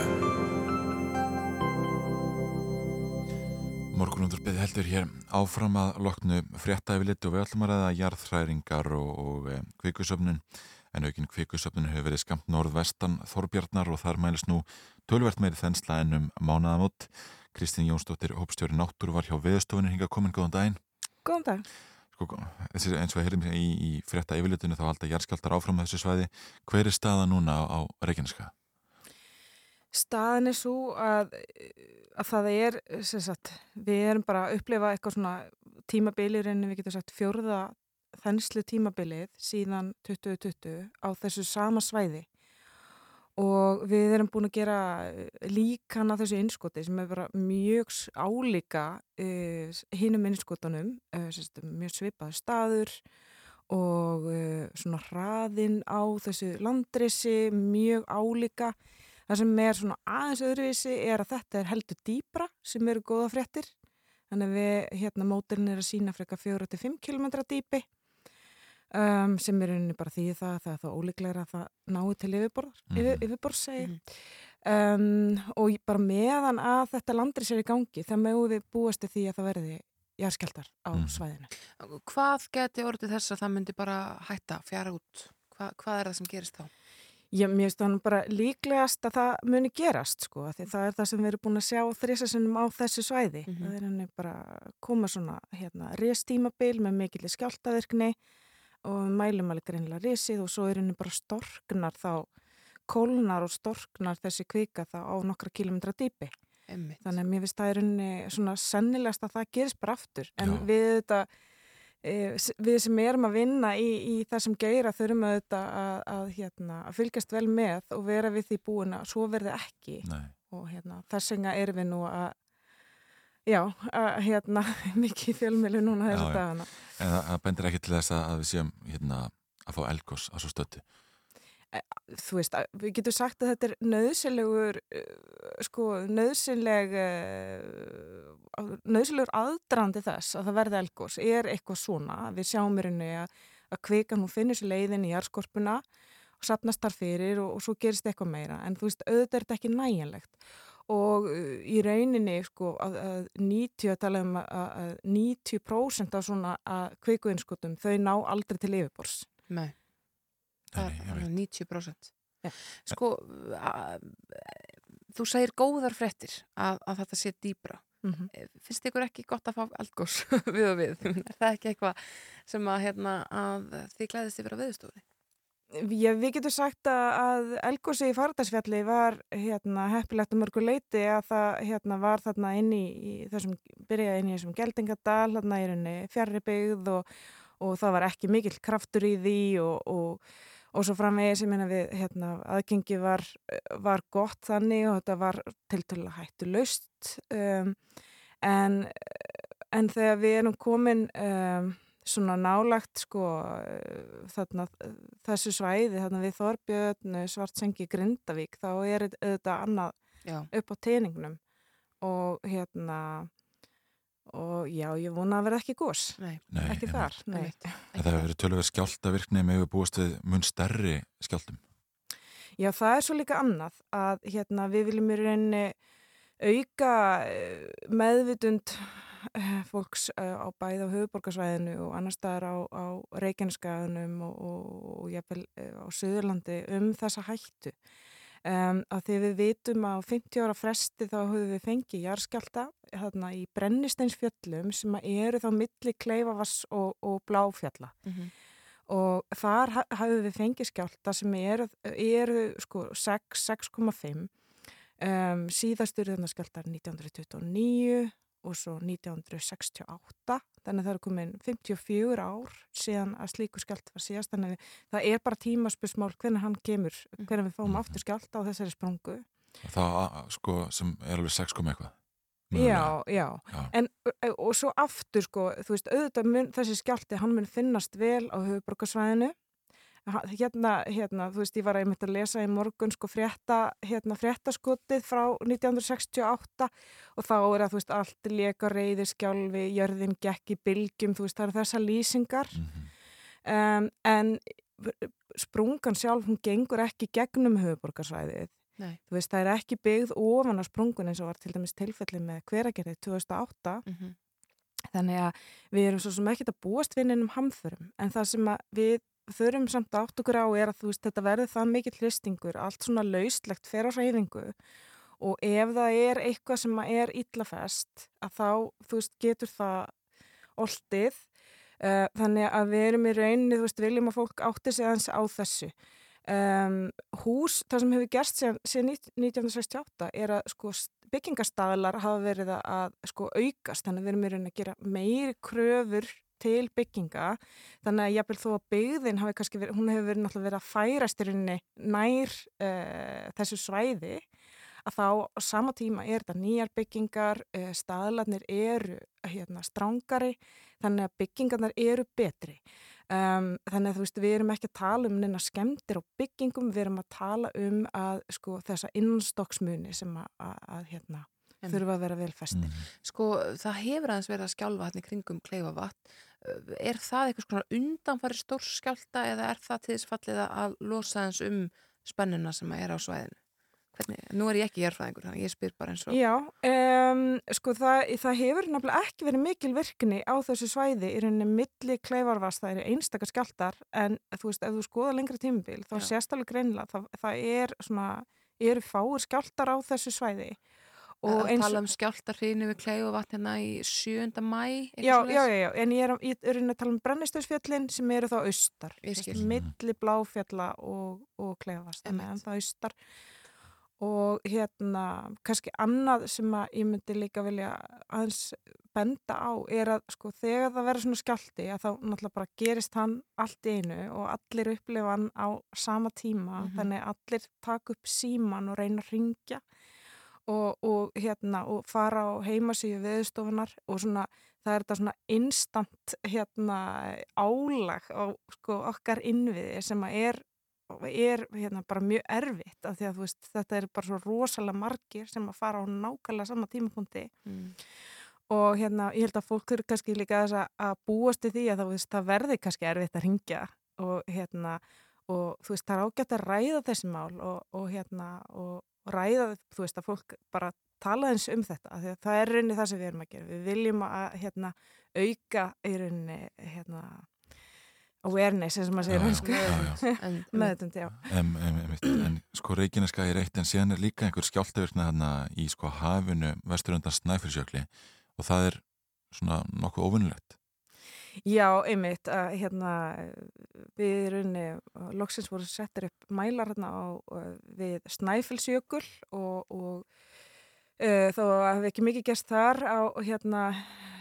Morgunundurbið heldur hér áfram að loknu fréttafliti og við ætlum að ræða jarðhræringar og, og e, kvikusöfnun en aukinn kvikusöfnun hefur verið skamt norðvestan Þorbjarnar og þar mælist nú tölvert meiri þensla en um mánaðamót. Kristín Jónsdóttir, hópstjóri náttúru var hjá veðstofunni hinga komin góðan daginn. Góðan dag. Sko, eins og heyrðum í, í frétta yfirlitinu þá halda jarðskjaldar áfram með þessu svæði. Hver er staða núna á, á Reykjaneska? Staðan er svo að, að það er, sagt, við erum bara að upplifa eitthvað svona tímabilir en við getum sagt fjórða þenslu tímabilið síðan 2020 á þessu sama svæði og við erum búin að gera líkan af þessu innskoti sem er bara mjög álíka uh, hinum innskotunum, uh, mjög svipaður staður og uh, svona hraðinn á þessu landrisi mjög álíka Það sem er svona aðeins öðruvísi er að þetta er heldur dýbra sem eru góða fréttir. Þannig að við, hérna, mótilin er að sína freka 4-5 km dýpi um, sem er unni bara því það, það er þá ólíklega að það nái til yfirborðs, Mhm. yfir, yfirborðs segi. Mhm. um, og bara meðan að þetta landri sér í gangi, það mögum við búast til því að það verði jarðskjaldar á Mhm. svæðinu. Hvað geti orðið þess að það myndi bara hætta, fjara út? Hva, hvað er það sem gerist þá? Finnst það nú bara líklegast að það muni gerast sko, af því það er það sem við erum búin að sjá þrísasinnum á þessu svæði. Mhm. Það er henni bara að koma svona hérna restímabil með mikill skjáltavirkni og mælum alveg greinlega resið og svo er henni bara storknar þá, kólnar og storknar þessi kvika þá á nokkra kilometra dýpi. Einmitt. Þannig að mér finnst það er henni svona sennilegast að það gerist bara aftur. En Já. við þetta, e, s- við sem erum að vinna í, í þessum geira þurfum auðvitað að, að, hérna, að fylgjast vel með og vera við því búin að svo verði ekki. Nei. Og hérna, þess vegna erum við nú að, já, að hérna, mikið fjölmilu núna já. dagana. En það, það bendir ekki til þess að, við séum hérna, að fá elgos á svo stöttu. þú veist, við getum sagt að þetta er nöðsilegur sko, nöðsileg uh, nöðsilegur aðdrandi þess að það verði elgós er eitthvað svona, við sjáum í rauninni að, að kvikan hún finnur sér leiðin í jarðskorpuna og sapnast þar fyrir og, og svo gerist eitthvað meira, en þú veist, auðvitað er þetta ekki næjanlegt og uh, í rauninni sko að, að 90 að tala um að, að 90% af svona kvikuinskotum þau ná aldrei til yfirbors Nei, það er veit. alveg 90%. Já. Sko, að, þú segir góðar fréttir að, að þetta sé dýbra. mm -hmm. Finnst ykkur ekki gott að fá eldgós við og við? Er það ekki eitthvað sem að, hérna, að þið glæðist yfir á viðstofi? Já, við getum sagt að, Elgósi í Fardasfjalli var hérna, heppilegt um mörgu leiti að það hérna, var þarna inn í, í þessum, byrjaði inn í þessum geldingadal, þarna í rauninni fjarrri byggð og, og það var ekki mikill kraftur í því og, og, og svo framvegis, ég meina við, hérna, aðgengi var, var gott þannig og þetta var til til að hættu laust um, en, en þegar við erum komin um, svona nálagt sko eh, þarna, eh, þessu svæði þarna við Þorbjörn, Svartsengi, Grindavík þá er þetta annað Já. upp á teiningnum og hérna og já, ég vona að vera ekki gós Nei, Nei, ekki einmitt. þar, nei. En það hefur verið tölverið skjáltavirkni með við búast við mun stærri skjáltum. Já, það er svo líka annað að hérna, við viljum í rauninni auka eh, meðvitund eh, fólks eh, á bæði á höfuborgarsvæðinu og annar staðar á, á Reykjaneskaðunum og, og, og jafnvel eh, á Suðurlandi um þessa hættu. Um, að því við vitum að á 50 ára fresti þá höfum við fengið jarðskjálta hérna, í brennisteinsfjöllum sem að eru þá milli kleifavass og, og bláfjalla Mhm. og þar ha- hafum við fengið skjálta sem eru, eru sko 6, 6,5 um, síðastur þarna skjáltar 1929 og svo 1968 þannig að það er komin 54 ár síðan að slíku skjalt var síðast. Þannig að það er bara tímaspörsmál hvernig hann kemur, hvernig við fáum aftur skjalt á þessari sprungu. Það sko sem er alveg 6 kom eitthvað. Já, já, Já. en og svo aftur sko, þú veist, auðvitað mun, þessi skjálti, hann mun finnast vel á höfuborgarsvæðinu hérna, hérna, þú veist, ég var einmitt að lesa í morgun sko frétta, hérna fréttaskotið frá 1968 og þá er að, þú veist, allt leka reyði skjálfi, jörðin gekk í bylgjum, þú veist, það eru þessa lýsingar Mhm. um, en sprungan sjálf, hún gengur ekki gegnum höfuborgarsvæðið Nei. þú veist, það er ekki byggð ofan á sprungun eins og var til dæmis tilfelli með hveragerði 2008 Mhm. þannig að við erum svo sem ekkert að búast við neinum hamförum en það sem að við þurfum samt átt okkur á er að þú veist þetta verður það mikill hristingur, allt svona lauslegt fer á reyfingu og ef það er eitthvað sem er illafest að þá þú veist getur það oltið. Uh, þannig að við erum í rauninni þú veist viljum að fólk átti sig aðeins á þessu. Um, hús, það sem hefur gerst síðan, síðan 1968 er að sko byggingastaðlar hafa verið að sko aukast, þannig að við erum í rauninni að gera meiri kröfur til bygginga, þannig að jafnvel þó að byggðin hafi kannski verið, hún hefur verið náttúrulega verið að færast í rauninni nær uh, þessu svæði að þá á sama tíma er þetta nýjar byggingar, uh, staðlarnir eru hérna strángari, þannig að byggingarnar eru betri. Um, þannig að þú veist, við erum ekki að tala um neina skemmtir á byggingum, við erum að tala um að sko þessa innstokksmuni sem að, að, að hérna þurfa að vera vel festi. Mhm. Sko, það hefur aðeins verið að skjálfa í kringum kleifavatn. Er það eitthvað svona undanfari stórskjálta eða er það til þess fallið að losa hans um spennuna sem er á svæðinu? Hvernig? Nú er ég ekki jærfræðingur, þannig að ég spyr bara eins og... Já, um, sko það, það hefur nefnilega ekki verið mikil virkni á þessu svæði í rauninni milli kleifarvast, það eru einstakar skjáltar en þú veist, ef þú skoða lengri tímabil þá sést alveg greinlega, það, það er svona, eru fáir skjáltar á þessu svæði Og og eins tala um skjáltarhrínu við kleifavatn hérna í 7. mæ, Já, já, já, já, en ég er, ég er að tala um brennistöðsfjöllin sem eru þá austar, Ég skil. milli bláfjalla og, og kleifast, Einmitt. en það austar og hérna kannski annað sem að ég myndi líka vilja aðeins benda á er að sko þegar það verður svona skjálti að þá náttúrulega bara gerist hann allt í einu og allir upplifa hann á sama tíma, Mhm. þannig að allir taka upp síman og reyna að ringja og, og hérna og fara á heimasíðu viðstofunar og svona það er þetta svona instant hérna álag á sko okkar innviði sem er er hérna bara mjög erfitt af því að veist þetta er bara svo rosalega margir sem að fara á nákvæmlega sama tímapunkti Mm. og hérna ég held að fólk þurfi kannski líka þess að, búast í því að það, veist, það verði kannski erfitt að ringja og hérna og þú veist það er ágætt að ræða þessi mál og, og hérna og ræða þú veist að fólk bara tala eins um þetta af því að það er rauninni það sem við erum að gera. Við viljum að hérna auka í rauninni hérna awareness eins og maður segir já, já, já. En, sko Reykjaneska er eitt en síðan er líka einhver skjáltavirkna þarna í sko hafinu vestur undan Snæfellsjökli og það er svona nokkuð óvinnulegt Já, einmitt, að hérna við runni, loksins voru settir upp mælar hérna á, við Snæfellsjökul og, og uh, þó að hafi ekki mikið gerst þar á hérna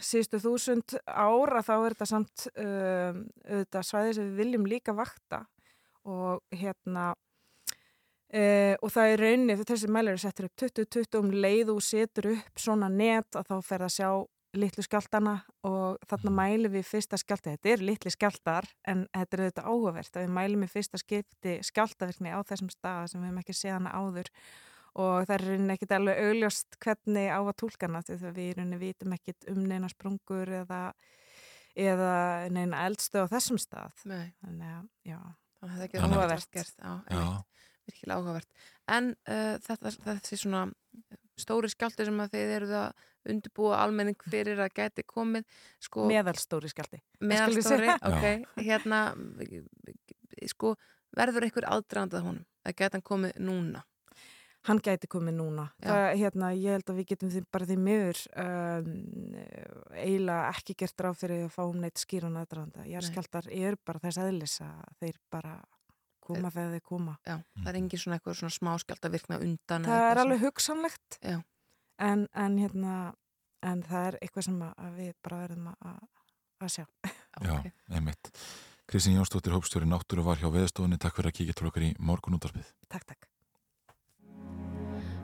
síðustu þúsund ár að þá er þetta samt uh, auðvitað svæði sem við viljum líka vakta og hérna Uh, og það er þegar þessi mælar er settur upp 2020 um leið og setur upp svona net að þá fer að sjá litlu skjáltana og þarna mælum við fyrsta skjálta, þetta er litli skjáltar en þetta er auðvitað áhugavert að við mælum við fyrsta skipti skjáltavirkni á þessum stað sem við hefum ekki séð hana áður. Og það er rauninni ekkit alveg augljóst hvernig á að tólkana þegar við rauninni vitum ekkit um neina sprungur eða, eða neina eldstöð á þessum stað. Nei, þannig að, já, þannig að það að- áhugavert. gert. Já, Já, virkilega áhugavert. En uh, þetta, þessi svona stóri skjálti sem að þið eruð að undirbúa almenning fyrir að gæti komið, sko, meðalstóri skjálti meðalstóri, ok, hérna, sko, verður einhver aðdrandað honum, að gæti hann komið núna. Hann gæti komið núna. Það, hérna, ég held að við getum því bara því miður um, eiginlega ekki gert ráð fyrir að fá um neitt skýran aðdraðanda. Jarskjaldar er bara þess aðlis að þeir bara koma þegar þeir koma. Já, það er engin svona eitthvað svona smáskjald að virkna undan. eða Það er alveg hugsanlegt Já. En, en, hérna, en það er eitthvað sem við bara verðum að, að, sjá. sem- Já, einmitt. Kristín Jónsdóttir, hópstjóri Náttúru var hjá veðstofunni. Takk fyrir að kíkja til okkar í morgunúttarpið. Takk, takk.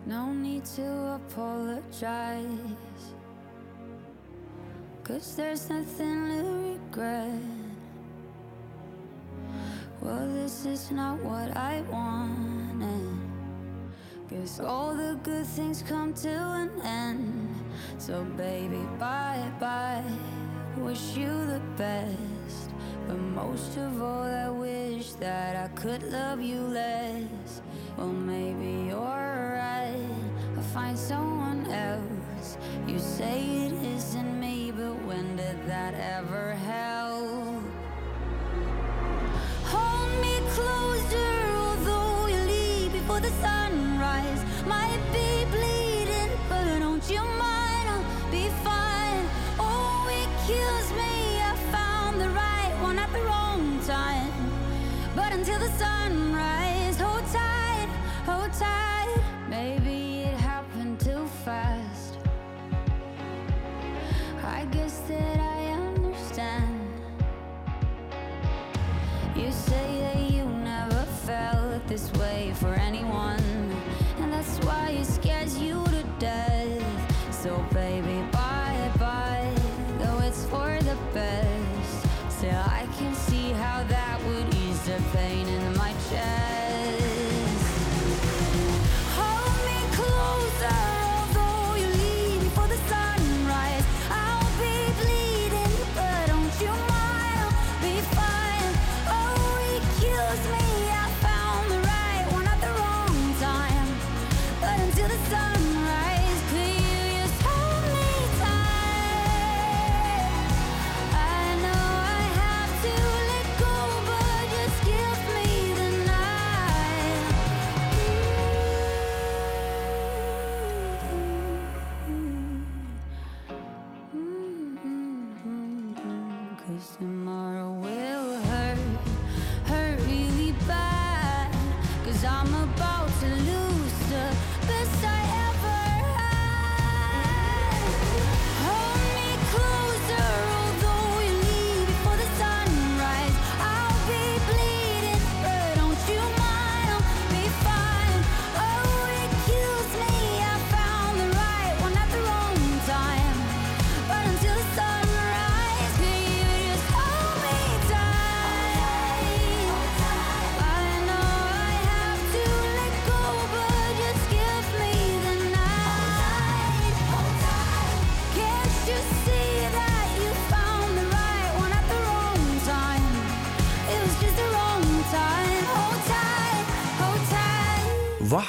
No need to apologize. Cause there's nothing to regret. Well, this is not what I wanted. Guess all the good things come to an end. So, baby, bye bye. Wish you the best. But most of all, I wish that I could love you less. Well, maybe you're right. I'll find someone else. You say it isn't me, but when did that ever help? Hold me closer, although you leave before the sunrise. Baby, bye bye, though it's for the best. Still, I can see how that would ease the pain in my chest.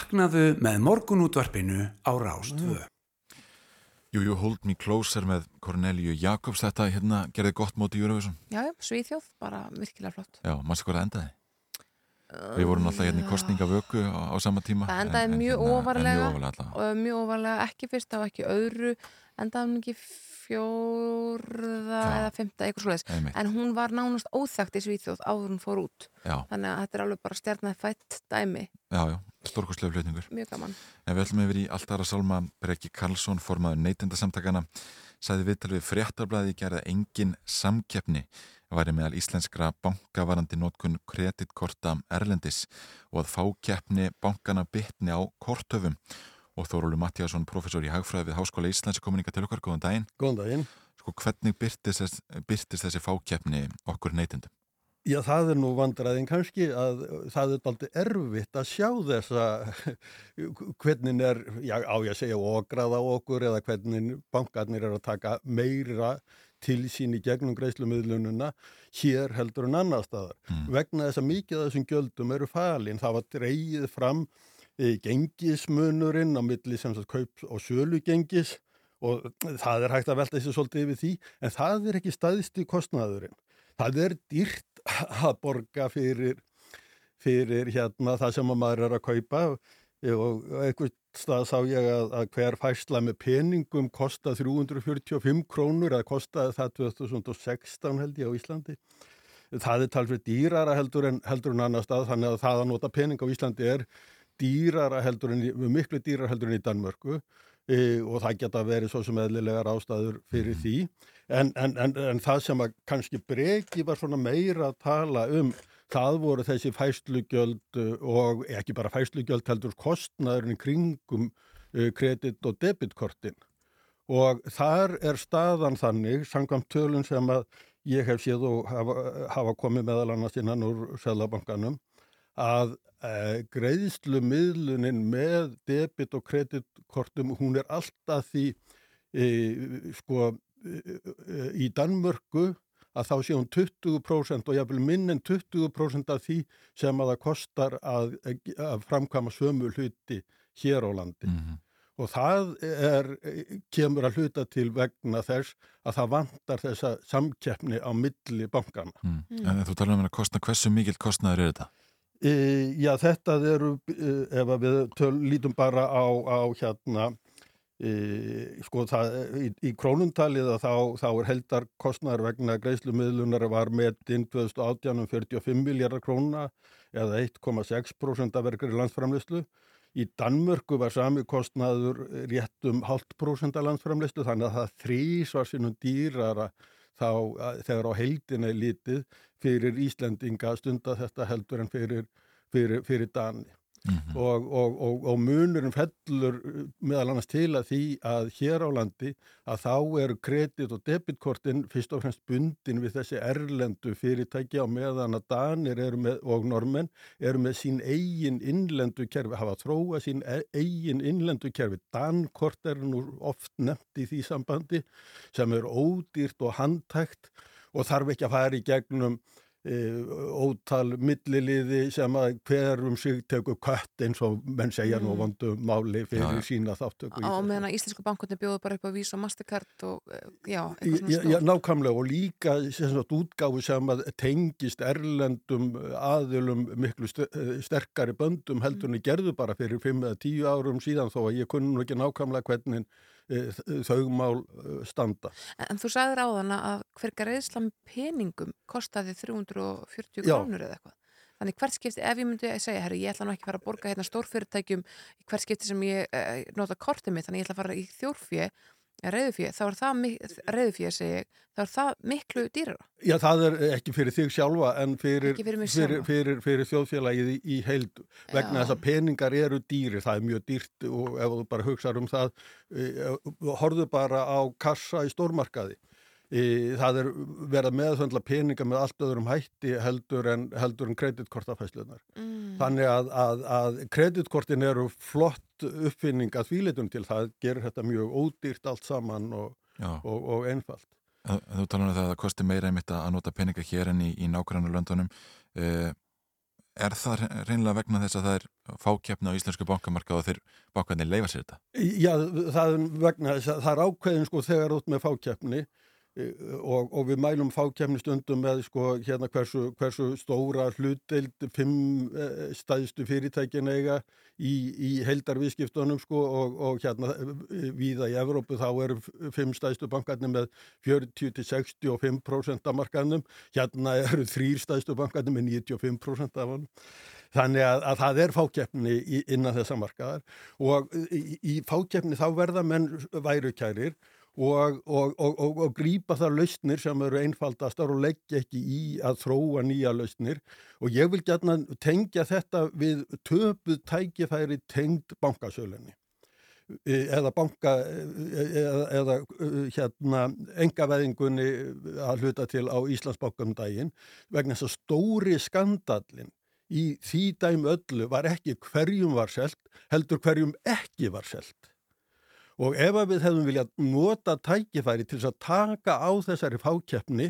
Vaknaðu með morgunútvarpinu á Rástvö. Jú, jú, Hold Me Closer með Corneliu Jakobs. Þetta hérna gerði gott móti í Eurovision. Já, já, Svíþjóð, bara virkilega flott. Já, mannstu hvað það endaði? Við vorum alltaf hérna í kostningavöku á, á sama tíma. Það endaði en- en mjög hérna- en ofarlega Mjög ofarlega mjög ofarlega ekki fyrst og ekki öðru endaði hún ekki fjórða Já. eða fymta, eitthvað svoleiðis. En hún var nánast óþægt í Svíþjóð áður hún fór út. Já, þannig að þetta er alveg bara stjarnað fætt dæmi. Já, já, stórkostlega flutningur. mjög gaman. En við ætlum yfir í alltara sálma Breki Karlsson, formaður neytendasamtakana sagði viðtal við fréttarblæði gerða engin samkeppni væri meðal íslenskra bankavarandi notkun kreditkorta erlendis og að fákeppni bankana bytni á kortöfum og Þórólu Mattíasson, professor í Hagfræði við Háskóla Íslands kommunika til okkar, góðan daginn Góðan daginn. sko, hvernig byrtist, þess, byrtist þessi fákeppni okkur neytendum? Já, það er nú vandræðin kannski að það er aldrei erfitt að sjá þessa hvernig er, já, á ég að segja ograð á okkur eða hvernig bankarnir eru að taka meira til sín í gegnum greiðslumiðlununa hér heldur en annar staðar. Vegna þess að mikið af þessum gjöldum eru falin, það var dreigið fram gengismunurinn á milli sem sagt kaup og sölu gengis og það er hægt að velta þessu svolítið yfir því, en það er ekki staðist í kostnaðurinn. Það er dýrt að borga fyrir, fyrir hérna það sem að maður er að kaupa og einhvern stað sá ég að, að hver fæsla með peningum kosta 345 krónur eða kostaði það 2016 held ég á Íslandi það er talsveit dýrara heldur en, heldur en annar stað þannig að það að nota pening á Íslandi er dýrara heldur en, miklu dýrara heldur en í Danmörku e, og það geta verið svo sem eðlilegar ástæður fyrir því. En, en, en, en það sem að kannski breki var svona meira að tala um það voru þessi fæslugjöld uh, og ekki bara fæslugjöld heldur kostnaðurinn í kringum uh, kredit og debitkortin. Og þar er staðan þannig samkvæmt tölun sem að ég hef séð og hafa, hafa komið meðal annars innan úr Sælabankanum að e, greiðslu miðlunin með debit og kreditkortum hún er alltaf því e, sko e, e, í Danmörku að þá sé hún 20% og jáfnvel minn en 20% af því sem að það kostar að, að framkama sömu hluti hér á landi. Mhm. Og það er, kemur að hluta til vegna þess að það vantar þessa samkeppni á milli bankana. Mm. En þú talar um að kostna, hversu mikill kostnaður er þetta? E, já, þetta eru, e, ef að við töl, lítum bara á, á hérna, e, sko það, í, í krónuntalið að þá, þá er heldar kostnaður vegna greiðslumiðlunar var metinn 2018 um 45 miljardar króna eða 1,6% af verkari landsframleyslu. Í Danmörku var sami kostnaður rétt um halvt prósent af landsframleyslu þannig að það þrís var sinnum dýrara þá þegar á heildina er lítið fyrir Íslendinga stunda þetta heldur en fyrir, fyrir, fyrir Dani. Mhm. Og, og, og, og munurinn fellur uh, meðal annars til að því að hér á landi að þá eru kredit og debitkortin fyrst og fremst bundin við þessi erlendu fyrirtæki á meðan að Danir með, og normenn eru með sín eigin innlendu kerfi, hafa þróa sín e- eigin innlendu kerfi. Dankort er nú oft nefnt í því sambandi sem er ódýrt og handtækt og þarf ekki að fara í gegnum ótal milliliði sem að hver um sig tekur kött eins og menn segja nú Mm. vondu máli fyrir Já, sína þáttöku á meðan að íslensku bankunni bjóðu bara upp á Visa og Mastercard og eh, já, eitthvað svona já, nákvæmlega og líka sagt, útgáfu sem að tengist erlendum aðilum miklu eh, sterkari böndum heldur en gerðu bara fyrir 5 eða 10 árum síðan þó að ég kunni nú ekki nákvæmlega hvernig þau mál eh, standa. En, þú sagðir áðan að hver greiðsla með peningum kostaði 340 Já. krónur eða eitthvað. Þannig hvert skipti, ef ég myndi að segja, herru, ég ætla nú ekki að fara að borga hérna stórfyrirtækjum hvert skipti sem ég uh, nota kortið mitt, þannig ég ætla að fara í þjórfjö, reyðufjö, þá er það, reyðufjö segi ég, þá er það miklu dýrara. Já, það er ekki fyrir þig sjálfa en fyrir, fyrir sjálfa. fyrir, fyrir þjóðfélagið í, í heild vegna þess að peningar eru dýri, það er mjög dýrt og ef þú bara hugsaður um það, e, horfðu bara á kassa í stórmarkaði. E, það er verið að meðföndla peninga með allt öðrum hætti heldur en, heldur en kreditkortafæslunar. Mm. Þannig að, að, að kreditkortin eru flott uppfinning að þvíleitum til það gerir þetta mjög ódýrt allt saman og, og, og einfalt. þú talar um það að það kosti meira einmitt að nota peninga hér en í, í nákvæmlega löndunum. Uh, er það reynilega vegna þess að það er fákeppni á íslensku bankamarka og þeir bankarnir leifa sér þetta? Já, það er vegna þess að það er ákveðin sko þegar út með fákeppni e, og, og við mælum fákeppni stundum með sko hérna hversu, hversu stóra hlutdeild fimm eh, stæðstu fyrirtækin eiga í, í heildarviðskiptunum sko og, og hérna eh, víða í Evrópu þá eru fimm stæðstu bankarnir með 40-65% af markaðnum, hérna eru þrýr stæðstu bankarnir með 95% af hann. Þannig að, að það er fákeppni í, innan þessa markaðar og í, í fákeppni þá verða menn værukærir og, og, og, og, grípa þar lausnir sem eru einfaldastar og leggja ekki í að þróa nýja lausnir og ég vil gætna tengja þetta við töpuð tækifæri tengd bankasölunni eða banka eða, eða hérna engaveðingunni að hluta til á Íslandsbankum daginn vegna þess að stóri skandallin í því dæmi öllu var ekki hverjum var selt, heldur hverjum ekki var selt. Og ef við hefðum viljað nota tækifæri til þess að taka á þessari fákeppni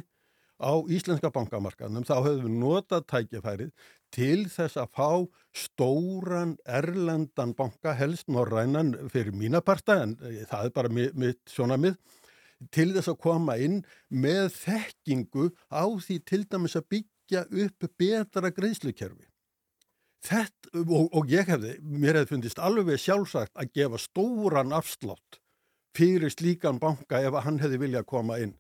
á íslenska bankamarkaðnum, þá hefðum við notað tækifærið til þess að fá stóran erlendan banka, helst norrænan fyrir mína parta, en eh, það er bara mi- mitt sjónamið, til þess að koma inn með þekkingu á því til dæmis að byggja upp betra greiðslukerfi. Þetta, og, og ég hefði, mér hefði fundist alveg sjálfsagt að gefa stóran afslátt fyrir slíkan banka ef hann hefði viljað koma inn.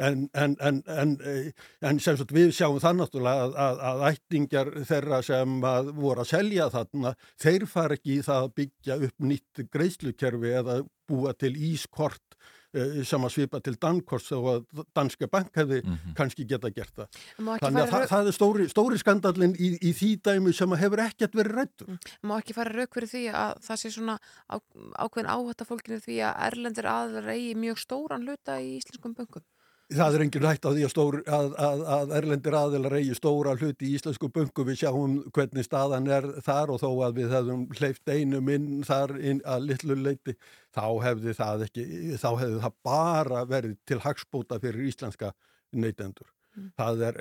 En, en, en, en, eh, en sem sagt við sjáum það náttúrulega að, að, að ættingjar þeirra sem að voru að selja þarna, þeir fara ekki í það að byggja upp nýtt greiðslukerfi eða búa til ískort sem að svipa til Dankors og að Danske Bank hefði kannski geta gert það. Þannig að það, það er stóri, stóri skandallin í, í því dæmi sem að hefur ekkert verið rættur. má ekki fara rauk fyrir því að það sé svona á, ákveðin áhætta fólkinu því að erlendir aðlar eigi mjög stóran hluta í íslenskum böngum. Það er engin hægt á því að, stór, að, að, að erlendir aðilar eigi stóra hluti í íslensku bungu. Við sjáum hvernig staðan er þar og þó að við hefðum hleyft einum inn þar inn að litlu leiti, þá hefði það ekki, þá hefði það bara verið til hagspóta fyrir íslenska neytendur. Það er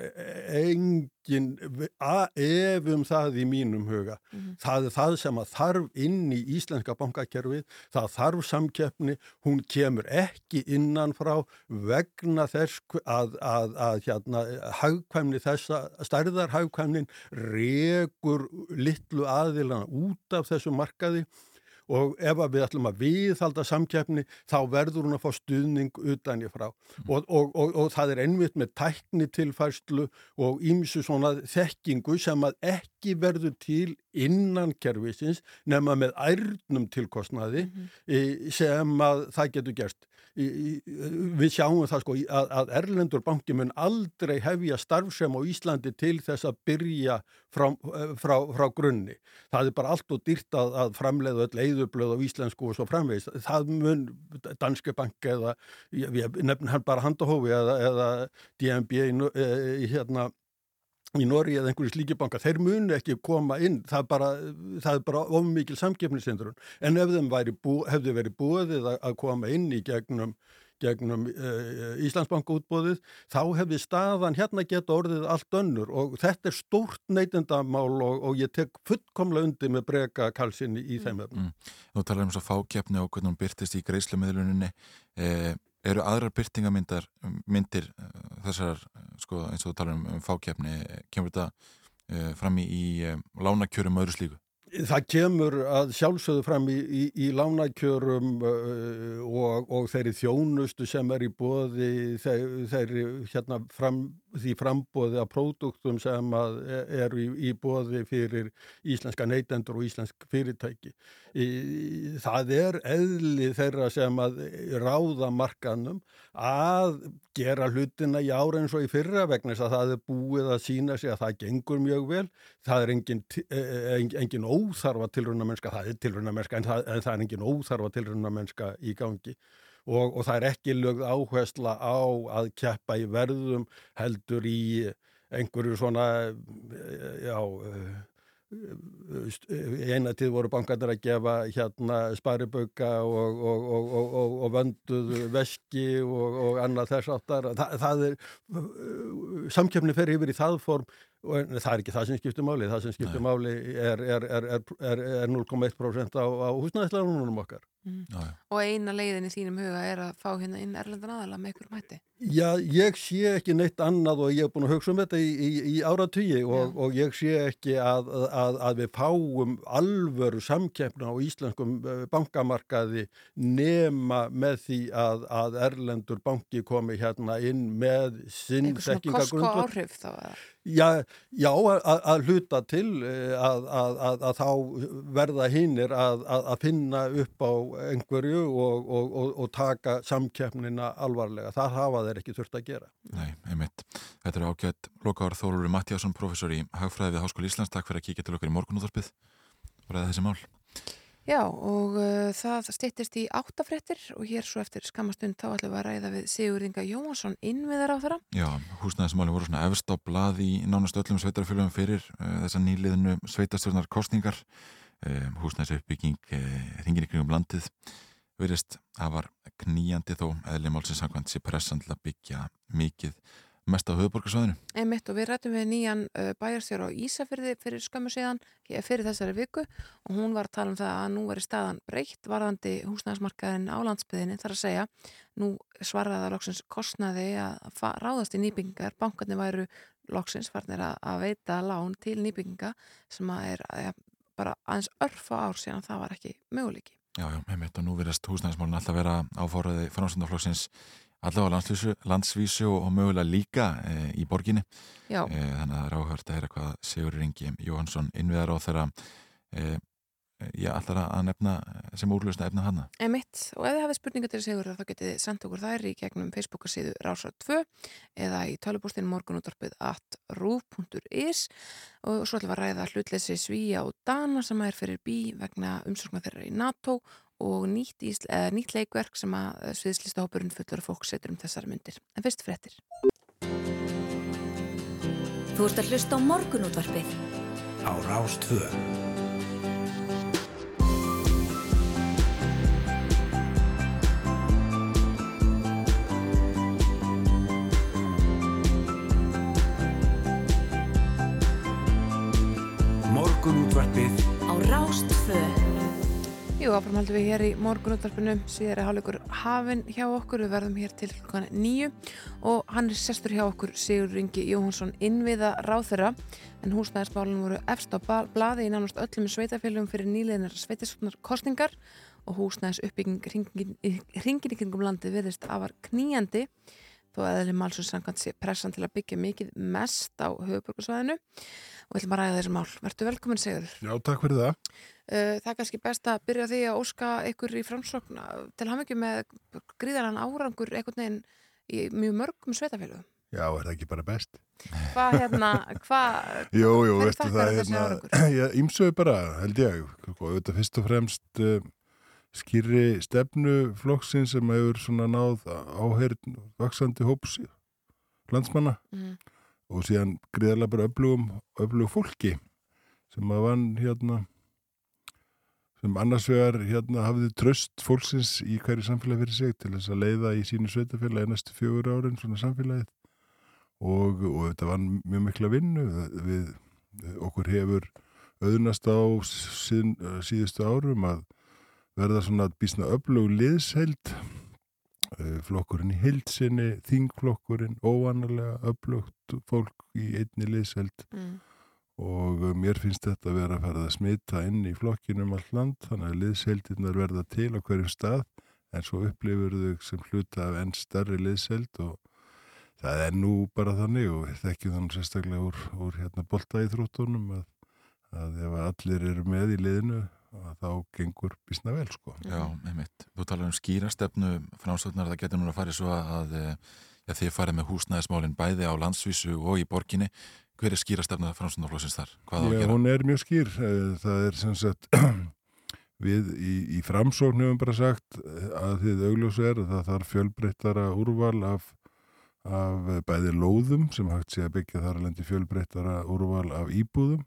engin a- ef um það í mínum huga. Það er það sem að þarf inn í íslenska bankakerfið, það þarf samkeppni, hún kemur ekki innan frá vegna þess að, að, að hérna, hagkvæmni þessa, stærðar hagkvæmnin rekur litlu aðilana út af þessu markaði og ef við ætlum að viðhalda samkeppni þá verður hún að fá stuðning utan í frá. Og, og, og, og það er einmitt með tækni tilfærslu og ímsu svona þekkingu sem að ekki verður til innan kervisins nema með ærnum tilkostnaði e, sem að það getur gerst. Í, í, við sjáum það sko að, að Erlendur banki mun aldrei hefja starfsem á Íslandi til þess að byrja frá, eh, frá, frá grunni. Það er bara allt og dýrt að, að framleiða öll eðublöð á íslensku og svo framvegis. Það mun Danske bank eða ég, ég nefn hann bara handahófi eða, eða DNB í, eh, í hérna í Nóri eða einhverju slíkibanka, þeir munu ekki koma inn, það er bara, það er bara ofmikil samkeppnisindrun, en ef þeim væri bú, hefði verið búið að, koma inn í gegnum, gegnum uh, Íslandsbanka útbóðið, þá hefði staðan hérna geta orðið allt önnur. Og þetta er stórt neytendamál og, og ég tek fullkomlega undir með breka kalsinni í þeim efnum. Nú talar um svo fákjefni og hvernig hún byrtist í greiðslumiðluninni. Eh, eru aðrar byrtingamyndir myndir eh, þessar, eh, sko, eins og þú talar um, um fákjefni, eh, kemur þetta eh, fram í, í eh, lánakjörum öðru slíku? Það kemur að sjálfsögðu fram í, í, í lánakjörum uh, og, og þeirri þjónustu sem er í bóði þeirri hérna fram, því frambóði af próduktum sem að e- eru í, í bóði fyrir íslenska neytendur og íslensk fyrirtæki. Í, það er eðli þeirra sem að ráða markanum að gera hlutina í ára eins og í fyrra vegna þess að það er búið að sína sig að það gengur mjög vel. Það er engin, eh, engin, engin óþarfa tilruna mennska, það er tilruna mennska en það, en það er engin óþarfa tilruna mennska í gangi. Og, og það er ekki lögð áhersla á að keppa í verðum heldur í einhverju svona, eh, já, eh, í eina tíð voru bankarnir að gefa hérna sparibauka og, og, og, og, vönduð veski og, annað þess áttar Þa, það er samkefni fer yfir í það form og það er ekki það sem skiptir máli það sem skiptir máli er, er, er, er, er, er 0,1% á, á húsnæðislega okkar já. Og eina leiðin í þínum huga er að fá hérna inn erlendan aðala með ykkur mætti. Já, ég sé ekki neitt annað og ég hef búin að hugsa um þetta í, í, í áratugji og, og ég sé ekki að, að, að við fáum alvöru samkeppna á íslenskum eh, bankamarkaði nema með því að, að Erlendur banki komi hérna inn með sinn Einhver svona kosko áhrif þá. eða? Já, já að, að hluta til eh, að, að, að, þá verða hinnir að, finna upp á einhverju og, og, og, og taka samkeppnina alvarlega. Það hafa þeir ekki þurft að gera. Nei, einmitt. Þetta er ágætt Lokaður Þólur Mattíasson, professor í Hagfræði við Háskóli Íslands. Takk fyrir að kíkja til okkar í morgunúðarpið og ræða þessi mál. Já, og uh, það styttist í áttafréttir og hér svo eftir skamastund þá ætlum við að ræða við Sigurðinga Jóhansson innviðar á þeirra. Já, húsnæðismáli voru svona efst á blað í nánast öllum sveitarfélögum fyrir uh, þessa nýliðinu sveitarstjórnar kostningar. Uh, húsnæðisuppbygging uh, hringin í kringum landið verist að var knýjandi þó eðli málsins samkvæmt sér pressan til að byggja mikið mest á höfuborgarsvæðinu. Einmitt og við rættum við nýjan uh, bæjarstjóra á Ísafyrði fyrir skömmu síðan, hér fyrir þessari viku og hún var að tala um það að nú veri staðan breytt varðandi húsnæðismarkaðin á landsbyðinni þar að segja, nú svaraða loksins kostnaði að ráðast í nýbyggingar, bankarnir væru loksins farnir að, að veita lán til nýbygginga sem að er ja, bara aðeins örfa ár síðan það var ekki möguleiki. Já, já, einmitt og nú verðast húsnæðismálin alltaf vera áfóraði framstundaflokksins allavega á landsvísu, landsvísu og, mögulega líka e, í borginni. E, þannig að það er áhört að heyra hvað Sigur Ringi Jóhansson innviðar á þeirra e, ég ætlar að nefna sem úrlösna efna hana emitt og ef þið hafið spurningar til Sigur þá getið þið sendt okkur þær í gegnum Facebook síðu Rásar 2 eða í tölubústinn morgunúttarpið at rúf.is og svo ætlum við að ræða hlutleysi Svíja og Dana sem er fyrir bí vegna umsorgna þeirra í NATO og nýtt, ísl, eða, nýtt leikverk sem að sviðslistahópurinn fullur fólk setur um þessari myndir. En fyrst fréttir. Þú ert að hlusta á morgunútvarpið á Rástvö. Morgunútvarpið á Rástvö. Jú, áfram haldum við hér í morgunúttarpinu síðar er hálfleikur hafin hjá okkur. Við verðum hér til klukkan nýju og hann er sestur hjá okkur Sigur Ringi Jóhansson innviða ráþera en húsnæðismálun voru efst á blaði í nánast öllum sveitafélugum fyrir nýleginar sveitisvotnar kostningar og húsnæðis uppbygging hringin í kringum landið virðist afar knýjandi. Þó að eðli málsins samkvæmt sé pressan til að byggja mikið mest á höfuborgarsvæðinu og við ætlum að ræða þessi mál. Vertu velkomin Sigur. Já, það. Uh, það er kannski best að byrja því að óska ykkur í framsókn til hafmyggju með gríðaran árangur einhvern veginn í mjög mörgum sveitafélögum. Já, er það ekki bara best? Hvað hérna, hvað, Jú, jú, veistu það, árangur? Já, ímsögu bara, held ég. Og auðvitað fyrst og fremst uh, skýri stefnu flokksinn sem hefur svona náð áheyrn vaksandi hóps landsmanna Mm. og síðan gríðarlega bara öflugum, öflugum fólki sem að vann hérna sem annars vegar hérna hafði tröst fólksins í hverju samfélagi fyrir sig til þess að leiða í sínu sveitafélagi næstu fjögur árin svona samfélagið og, og þetta var mjög mikla vinnu við, okkur hefur auðnast á síðan, síðustu árum að verða svona bísna öflug liðsheld eh, flokkurinn í hildsinni þingflokkurinn, óvanalega öflugt fólk í einni liðsheld Mm. Og uh, mér finnst þetta að vera að fara að smita inn í flokkinum allt land þannig að liðsheildirnar verða til á hverjum stað en svo upplifur þau sem hluta af enn stærri liðsheild og það er nú bara þannig og við þekkjum þannig sérstaklega úr, úr hérna boltaíþróttunum að, að ef allir eru með í liðinu að þá gengur bísna vel sko. Já, einmitt. Þú talar um skýrastefnu framstöðnar, það getur nú að fara svo að eh, já, þið farið með húsnæðismálinn bæði á landsvísu og í borginni. Hver er skýrastefna framstöðnarflósins þar? Já, hún er mjög skýr. Eh, Það er sem sagt, við í, í framsókn hefum bara sagt eh, að þið augljósu er að það þarf fjölbreyttara úrval af, af bæði lóðum sem hægt sé að byggja þar alveg fjölbreyttara úrval af íbúðum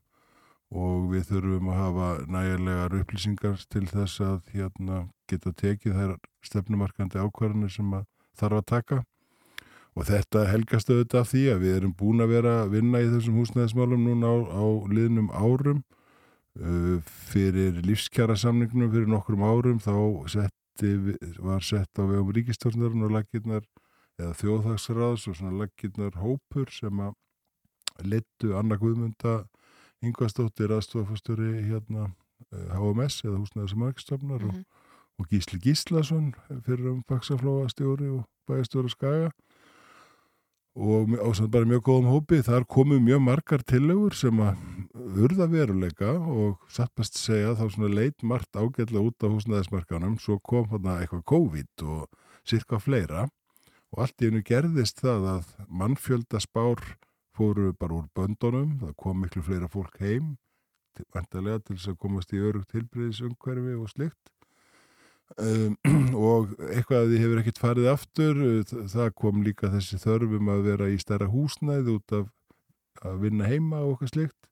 og við þurfum að hafa nægilegar upplýsingar til þess að hérna, geta tekið þær stefnumarkandi ákvarðanir sem að þarf að taka og þetta helgast auðvitað af því að við erum búin að vera að vinna í þessum húsnæðismálum núna á, á liðnum árum. Uh, fyrir lífskjara samningnum fyrir nokkrum árum þá setti, var sett á vegum ríkistórnarinn og laggirnar eða þjóðhagsráðs og svona laggirnar hópur sem að leittu Anna Guðmunda Ingvarsdóttir aðstofastöri hérna uh, HMS eða húsnæðis og markstofnar og, og Gísli Gíslason fyrir um Faxaflóa stjóri og bæjastjóri Skaga og ásand bara mjög góðum hópi þar komu mjög margar tillögur sem að urða veruleika og satt best segja þá svona leit margt ágætlega út á húsnæðismarkanum svo kom þarna eitthvað COVID og sirka fleira og allt í hennu gerðist það að mannfjölda spár fóru bara úr böndunum það kom miklu fleira fólk heim vantarlega til þess að komast í örugt tilbreyðisumhverfi og slikt um, og eitthvað að því hefur ekkert farið aftur uh, það kom líka þessi þörfum að vera í stærra húsnæð út af að vinna heima og eitthvað slikt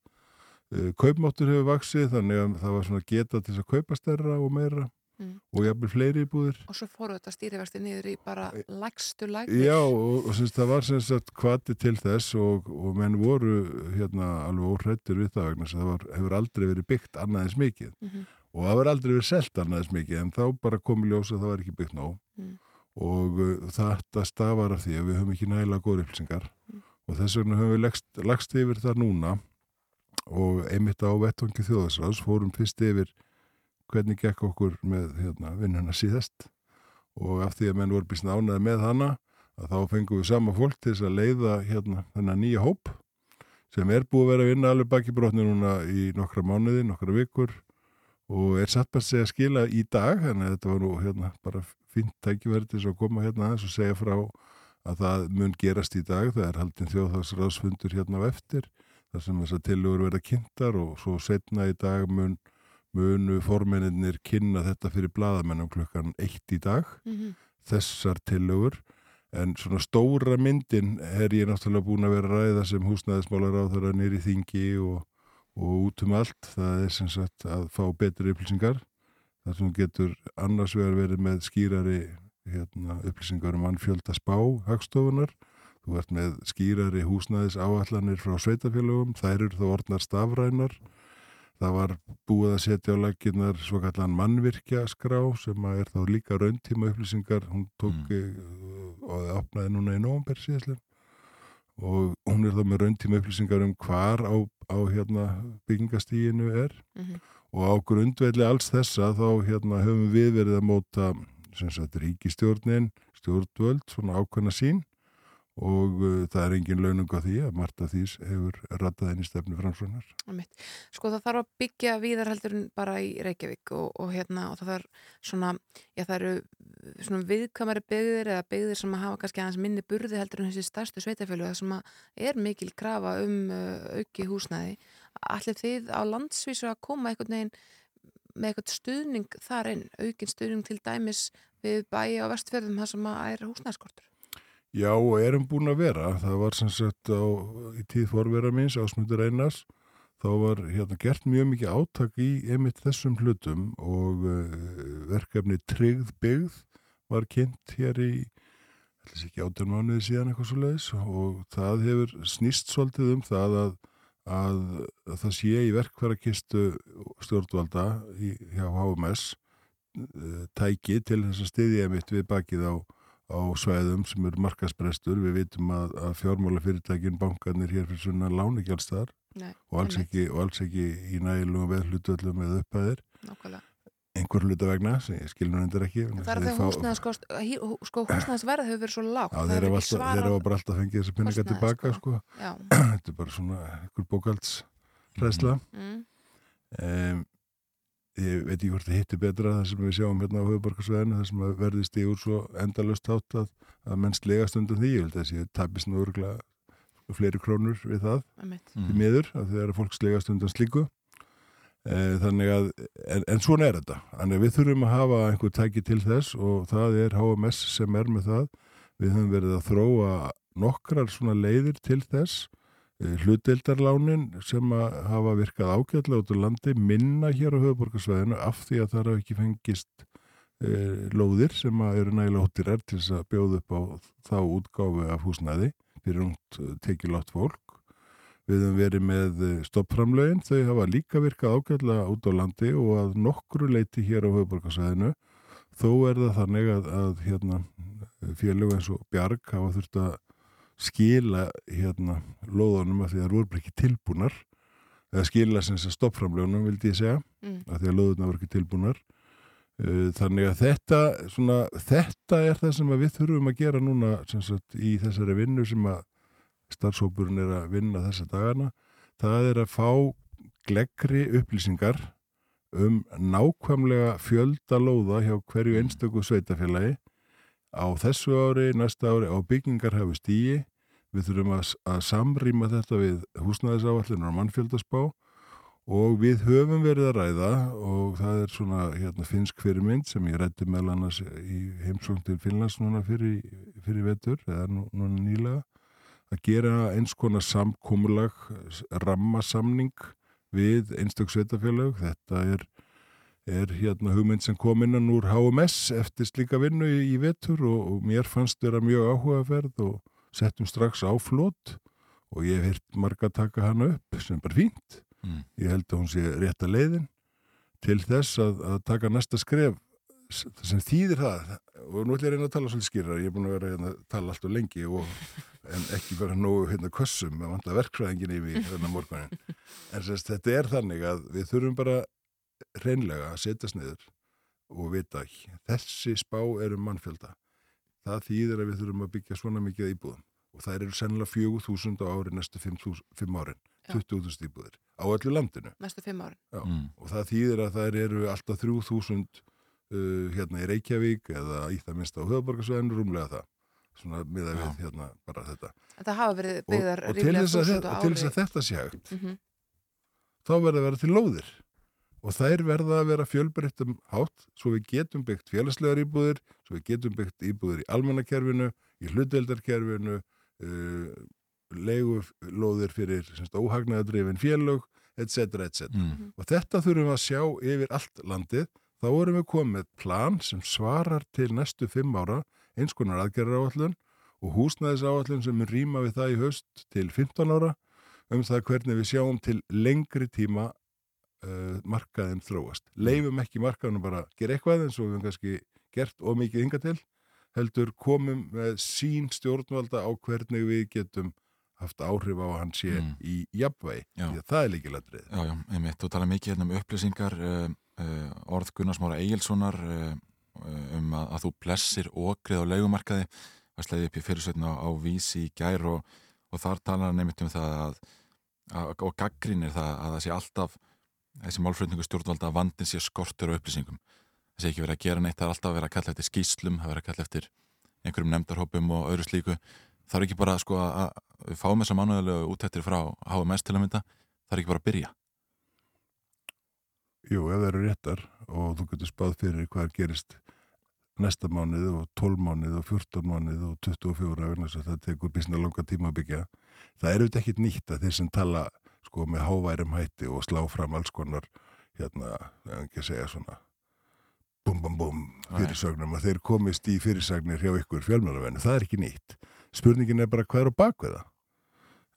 uh, kaupmáttur hefur vaksið þannig að það var svona geta til að kaupa stærra og meira Mm. og jafnvel fleiri íbúðir Og svo fóru þetta stýrivexti niður í bara lægstu lægir. Já, og, og syns, það var sem sagt kvati til þess og, og menn voru hérna alveg óhrættir við það vegna það var, hefur aldrei verið byggt annaðins mikið Mhm. Og það var aldrei verið selt annaðins mikið en þá bara komið ljós að það var ekki byggt nóg. Mm. og uh, þetta stafar af því að við höfum ekki nægilega góður upplýsingar. Og þess vegna höfum við lagst, lagst yfir það núna. Og einmitt á vettvangi þjóðarsráðs fórum fyrst yfir hvernig gekk okkur með hérna, vinnuna síðast. Og af því að menn voru býst nánaði með hana að þá fengum við sama fólk til þess að leiða hérna þennan nýja hóp sem er búið að vera að vinna alveg baki brotni núna í nokkra mánuði, nokkra vikur og er satt bara að segja skila í dag, þannig að þetta var nú hérna bara til þess að koma hérna aðeins og segja frá að það mun gerast í dag, það er haldin þjóðhagsráðsfundur hérna á eftir, þar sem þessar tilugur verða kynntar og svo setna í dag mun, munu formennir kynna þetta fyrir bladamennum klukkan eitt í dag, Mhm. þessar tilugur, en svona stóra myndin er ég náttúrulega búin að vera að ræða sem húsnæðismálar á þeirra nýri þingi og, og út um allt, það er sem sagt að fá betri upplýsingar, þar sem getur annars vegar verið með skýrari hérna, upplýsingar um mannfjölda spá hagstofunar, þú ert með skýrari húsnæðis áallanir frá sveitafélögum, þær eru þá orðnar stafrænar. Það var búið að setja á laginnar svo kallan mannvirkja skrá sem er þá líka rauntíma upplýsingar. Hún tók mm. og það opnaði núna í nóvumber síðastlinn og hún er þá með rauntíma upplýsingar um hvar á, á hérna, byggingastíginu er Mhm. og á grundvelli alls þessa þá hérna, höfum við verið að móta sagt ríkistjórnin, stjórnvöld, svona ákveðna sín og uh, það er engin launung á því að Marta Þís hefur rattað í stefnu framsvögnar. Sko það þarf að byggja en bara í Reykjavík og, og hérna og það svona, já það eru svona viðkamari byggðir eða byggðir sem hafa kannski aðeins minni burði heldur en þessi stærstu sveitafjölu sem er mikil krafa um uh, auki húsnæði. Allir þið á landsvísu að koma einhvern veginn með eitthvað stuðning þar inn, aukin stuðning til dæmis við bæja á vestfjörðum þar sem að er húsnæðskortur. Já, og erum búin að vera. Það var sem sagt á, í tíð forvera minns, ásmundur Einars, þá var hérna gert mjög mikið átak í einmitt þessum hlutum og uh, verkefni Tryggð byggð var kynnt hér í ætlis ekki átján mánuði síðan eitthvað svo leiðis og það hefur snýst svolítið um það að, að, að það sé í verkfærakistu stjórnvalda í, hjá HMS uh, tæki til þess að styðja einmitt við bakið á á svæðum sem eru markasbrestur. Við vitum að, að fjármálafyrirtækin, bankarnir hér fyrir svona láni ekki alls þar og alls ekki, og alls ekki í nægilum veðhlutöldum eða upphæðir. Nákvæmlega. Einhver hluta vegna, sem ég skil nú endur ekki. Það er þegar húsnæðskost, hí- hú- sko, húsnæðsverð hefur verið svo lágt. Já, það þeir er hafa bara alltaf fengið þessi kostnaði, tilbaka, sko. sko. Þetta er bara svona einhver bókaldsræsla. Mm. Um, ég veit ekki hvort það hittir betra það sem við sjáum hérna á höfuborgarsvæðinu það sem að verði stígur svo endalust átt að, að menn slegast undan því. Ég held að þessi tapist nú örgulega fleiri krónur við það Einmitt. því miður að þegar fólk slegast undan slíku. E, þannig að en, en svona er þetta. Þannig að við þurfum að hafa einhver tæki til þess og það er HMS sem er með það. Við höfum verið að þróa nokkrar svona leiðir til þess Eh, hlutdeildarlánin sem hafa virkað ágætlega út á landi minna hér á höfuborgarsvæðinu af því að það hafa ekki fengist e, lóðir sem eru nægilega hóttirar til þess að bjóða upp á þá útgáfu af húsnæði fyrir ungt tekilátt fólk. Við höfum verið með stoppframlögin, þau hafa líka virkað ágætlega út á landi og að nokkru leiti hér á höfuborgarsvæðinu þó er það þannig að, að hérna, félög eins og Bjarg hafa þurft að skila hérna lóðunum að því að það voru ekki tilbúnar. Eða skila sem þess að stoppframljónum vildi ég segja, Mm. að því að lóðuna voru ekki tilbúnar. Uh, þannig að þetta svona, þetta er það sem við þurfum að gera núna sem sagt, í þessari vinnu sem að starfsópurinn er að vinna þessa dagana. Það er að fá gleggri upplýsingar um nákvæmlega fjölda lóða hjá hverju einstöku sveitafélagi á þessu ári, næsta ári á byggingar hafi stíi við þurfum að, að samrýma þetta við húsnæðisáallinar og mannfjöldaspá. Og við höfum verið að ræða og það er svona hérna, finsk fyrirmynd sem ég rætti meðal annars í heimsókn til Finnlands núna fyrir, fyrir vetur, eða nú, núna nýlega að gera eins konar samkúmulag, rammasamning við einstök sveitafélag þetta er, er hérna hugmynd sem kom innan úr HMS eftir slíka vinnu í, vetur og, og mér fannst vera mjög áhugaferð og settum strax á flót og ég hef hirt marga taka hana upp sem bara fínt. Mm. ég held að hún sé rétta leiðin til þess að, að taka næsta skref sem þýðir það. Og nú ætlum ég að reyna að tala svolítið skýrar ég er búin að vera hérna, að tala alltaf lengi og, en ekki bara nógu hérna kössum með vanta verkfræðingin yfir þennan morgunin en sérst, þetta er þannig að við þurfum bara reynlega að setjast niður og vita þessi spá er um mannfjölda það þýðir að við þurfum að byggja svona mikið íbúðum og það eru sennilega 4.000 á ári næstu 5 árin, Já. 20.000 íbúðir á öllu landinu næstu fimm árin. Já. Mm. og það þýðir að það eru alltaf 3.000 uh, hérna í Reykjavík eða í það minnst á höfuborgarsvæðinu rúmlega það svona miða Já. við hérna bara þetta En það hafa verið og, byggðar og til ríflega þess, að, þúsund þetta- á til þess ári. að þetta sé hægt Mhm. þá verða að vera til lóðir og þær verða að vera fjölbreyttum hátt svo við getum byggt félagslegar íbúðir svo við getum byggt íbúðir í almannakerfinu í hlutveldarkerfinu uh, leigulóðir fyrir óhagnaðadrifin félög etc. etc. Mm. og þetta þurfum við að sjá yfir allt landið þá erum við komið með plan sem svarar til næstu fimm ára eins konar aðgerra áallun og húsnæðis áallun sem er rýma við það í haust til 15 ára um það hvernig við sjáum til lengri tíma uh, markaðin þróast. Leifum ekki markaðinu bara að gera eitthvað eins og við höfum kannski gert og mikið hinga til, heldur komum með sín stjórnvalda á hvernig við getum haft áhrif á að hann sé Mm. í jafnvægi, því að það er líkilatrið. Já, já, einmitt, þú tala mikið hérna um upplýsingar uh, uh, orð Gunnarsmára Egilssonar uh, um að, að þú blessir okrið á leigumarkaði að sleiði upp í fyrirsveitna á, á vísi í gær og, og þar talar hann einmitt um það að, að og gaggrínir það að það sé alltaf þessi málflutningu stjórnvalda að vandin sé skortur á upplýsingum. Það sé ekki verið að gera neitt, það er alltaf verið að kalla eftir skýslum, það er verið að kalla eftir einhverjum nefndarhópum og öðru slíku. Það er ekki bara sko að við fáum þessa mánuðalegu útættir frá HMS til að mynda það er ekki bara að byrja. Jú, ef það eru réttar og þú getur spáð fyrir hvað gerist næsta mánuð og 12 mánuð og 14 mánuð og 24 vegna þess að það tekur bísna langa tíma að byggja. Það er auðvitað ekkit nýtt að þeir sem tala sko með háværum hætti og slá fram alls konar hérna, ekki segja svona bum bum bum fyrirsögnum að þeir komist í fyrirsagnir hjá ykkur fjölmjölavennu. Það er ekki nýtt. Spurningin er bara hvað er á bakveða.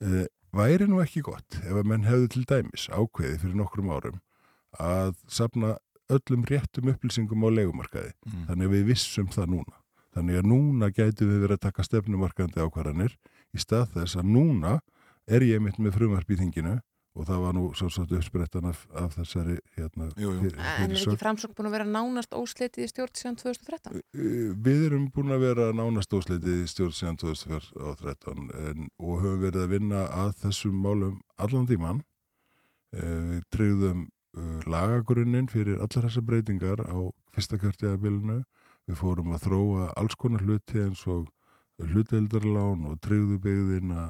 Uh, væri nú ekki gott ef að menn hefðu til dæmis ákveði fyrir nokkrum árum að safna öllum réttum upplýsingum á legumarkaði. Mm. Þannig að við vissum það núna. Þannig að núna gætu við verið að taka stefnumarkandi ákvarðanir í stað þess að núna er ég mitt með frumvarp í þinginu og það var nú svo svo uppsprettan af, af þessari hérna, Jú, jú. fyr- En er ekki framsókn búin að vera nánast óslitið í stjórn síðan 2013? Uh, Við erum búin að vera nánast ósleitið í stjórn síðan 2013 en, og höfum verið að vinna að þessum málum allan tíman. Uh, Við tryggðum uh, lagagrunnin fyrir allar þessar breytingar á fyrsta kjörtiðabilinu. Við fórum að þróa alls konar hluti eins og hluteldarlán og tryggðu byggðina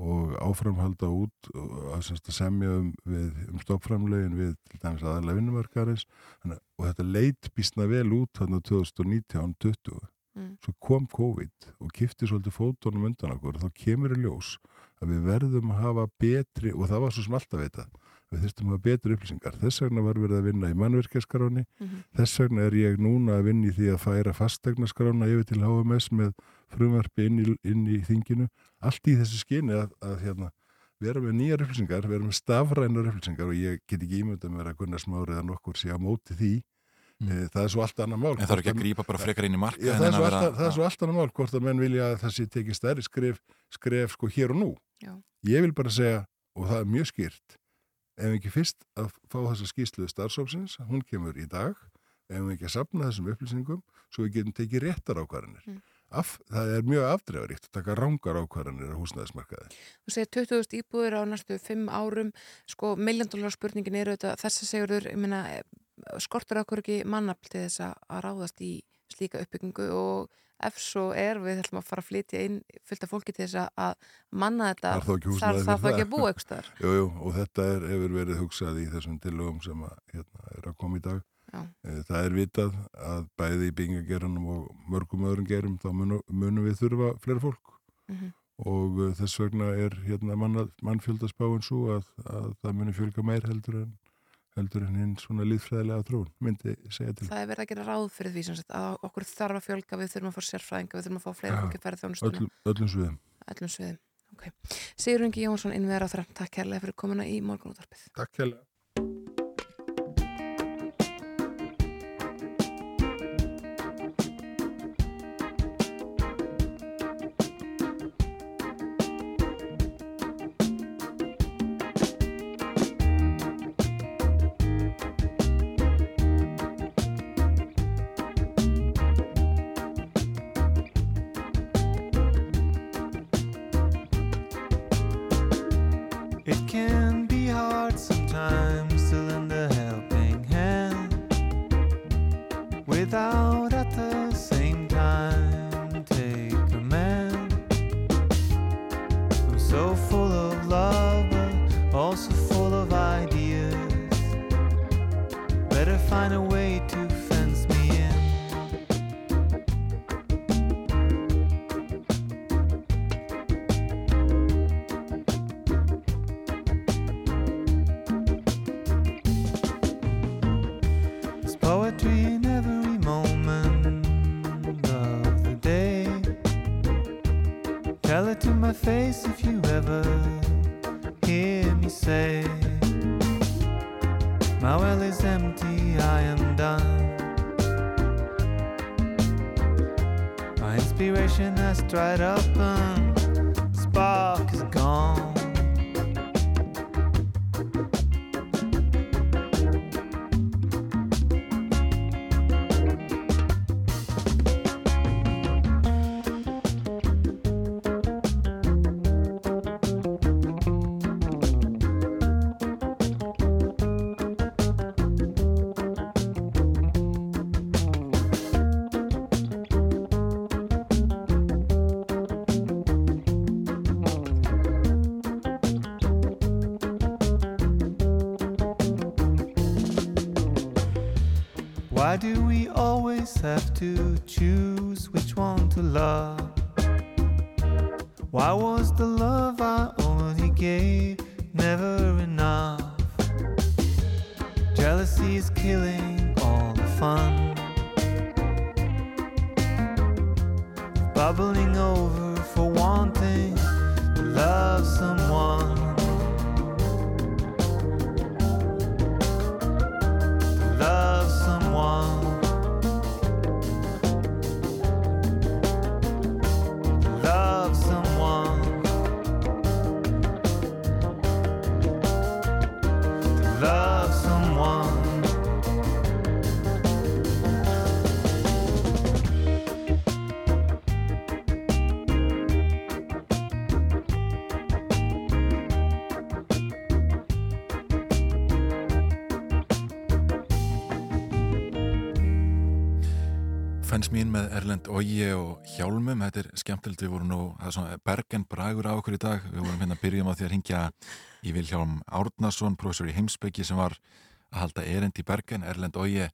og áframhalda út að, semst að semja um, við, um stoppframlegin við til dæmis aðalega vinnumarkarins og þetta leit býstna vel út hann á 2019-20 Mm. svo kom COVID og kifti svolítið fótónum undan okkur og þá kemur í ljós að við verðum að hafa betri og það var svo sem alltaf vita við þurftum að hafa betri upplýsingar þess vegna var verið að vinna í mannverkjaskráni Mhm. þess vegna er ég núna að vinna í því að færa fastegnaskrána yfir til HMS með frumvarpi inn í, inn í þinginu allt í þessu skyni að, að hérna, vera með nýjar upplýsingar, vera með stafrænar upplýsingar og ég get ekki ímynda með að Gunnar Smárið að nokkur sé á móti því mm. það er svo allt annað mál En það er ekki að grípa bara frekar inn í marka það, er svo alltaf, það er svo alltaf mál hvort að menn vilja að það sé tekið stærri skref, skref sko hér og nú. Já. Ég vil bara segja, og það er mjög skýrt, ef við ekki fyrst að fá þessa skýsluðu starfsópsins, hún kemur í dag, ef við ekki að sapna þessum upplýsingum, svo við getum tekið réttar ákvarðanir. Mm. Af, það er mjög afdreifaríkt að taka rángar ákvarðanir á húsnæðismarkaði. Þú segir 20.000 íbúður á næstu 5 árum sko, miljandólar spurningin eru þetta þess að segurður, ég meina skortur okkur ekki mannafl til þess að ráðast í slíka uppbyggingu og ef svo er, við ætlum að fara að flytja inn fullt af fólki til þess að- manna þetta, Þarf þá ekki það þá ekki að búa eitthvað staðar. Jú, jú, og þetta er, hefur verið hugsað í þessum tillögum sem að, hérna, er að koma í dag. Já. Eh, Það er vitað að bæði í byggingagerunum og mörgum öðrum gerum þá munum, munum við þurfa fleira fólk Mhm. og uh, þess vegna er hérna manna, mannfjöldaspáin svo að, að það muni fjölga meir heldur en heldur en hinn svona líðfræðilega þróun myndi segja til. Það er verið að gera ráð fyrir því sem sagt, að okkur þarf að fjölga, við þurfum að fá sérfræðinga, við þurfum að fá fleira fólki að færa þjónustuna. Öllum, öllum sviðum. Öllum sviðum. Okay. Sigur Ingi Jónsson, innveðar á þræm, takk kærlega fyrir komuna í morgunúttarpið. Takk kærlega. Why do we always have to choose which one to love? Why was the love I only gave never enough? Jealousy is killing all the fun. Bubbling over for wanting to love someone. Erlend Ógi og Hjálmum, þetta er skemmtilegt, við vorum nú, það er svona bergen bragur á okkur í dag, við vorum hérna að byrjum á því að ringja í Vilhjálm Árnason, professor í heimsbyggi sem var að halda erend í bergen, Erlend Ógi,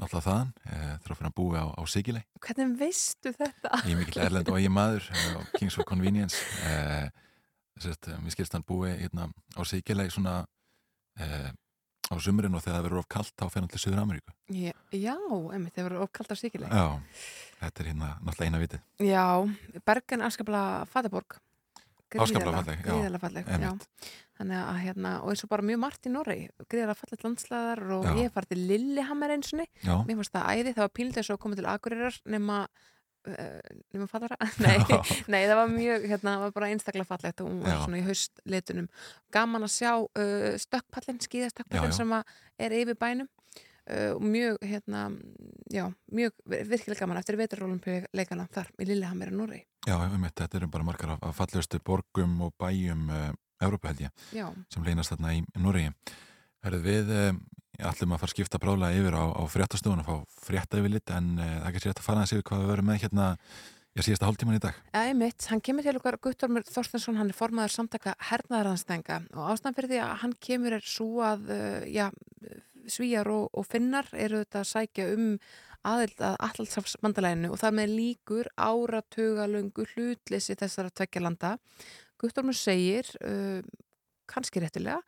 náttúrulega þaðan, e, þráfinn að búi á, á Sigilei, Hvernig veistu þetta? ég er mikill Erlend Ógi maður e, á Kings of Convenience, e, sérst, mér skilst hann búi hérna á Sigilei svona e, á sumurinn og þegar það verður of kalt þá til Suður Ameríku. Já, einmitt, þeir voru ofkalt á síkileg. Já, þetta er hérna náttúrulega eina vitið. Já, Bergen afskaplega Fataborg. Afskaplega falleg, já, Gríðarlega falleg, já. Þannig að hérna, og eins og bara mjög margt í Noregi, gríðarlega falleg landslæðar og Já. ég farið til Lillehammer einsunni. Já. Mér fannst það æði, það var pílið svo að koma til Akureyrar nema, uh, nema fallara. nei, nei, það var mjög, hérna, það var bara einstaklega fallegt og svona í haustlitunum. Gaman að sjá uh, stökkpallin, skíðastökkpallin sem að er yfir bænum. Uh, og mjög, hérna, já, mjög virkilega gaman eftir veturrólumpíuleikana þar í Lillehammer í Noregi. Já, um þetta eru bara margar af, af fallegustu borgum og bæjum uh, Európa held ég, Já. sem leynast þarna í, Noregi. Herðu við uh, ætlum að fara að skipta bráðlega yfir á, á fréttastofun og fá frétta yfir lit en uh, það er ekki rétt að fara að séu hvað við verum með hérna ég síðasta hálftíman í dag. Æmitt, hann kemur til okkar Guttormur Þorstensson, hann er formaður samtaka hernaðaranstæðinga og ástæðan fyrir því að hann kemur er svo að uh, já, svíjar og, og finnar eru þetta að sækja um aðild að allarsafsbandalæginu og þar með líkur áratugalöngu hlutleysi þessara tvekja landa. Guttormur segir, uh, kannski réttilega,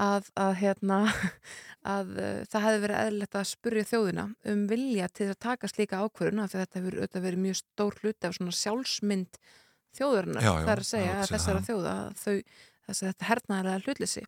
að, að, hérna, að uh, það hefði verið eðlilegt að spurja þjóðina um vilja til að taka slíka því að þetta hefur auðvitað verið mjög stór hluti af svona sjálfsmynd þjóðurinnar, Já, já, það er að segja er að þessara þjóða, þau þess að þetta hernaðarlega hlutleysi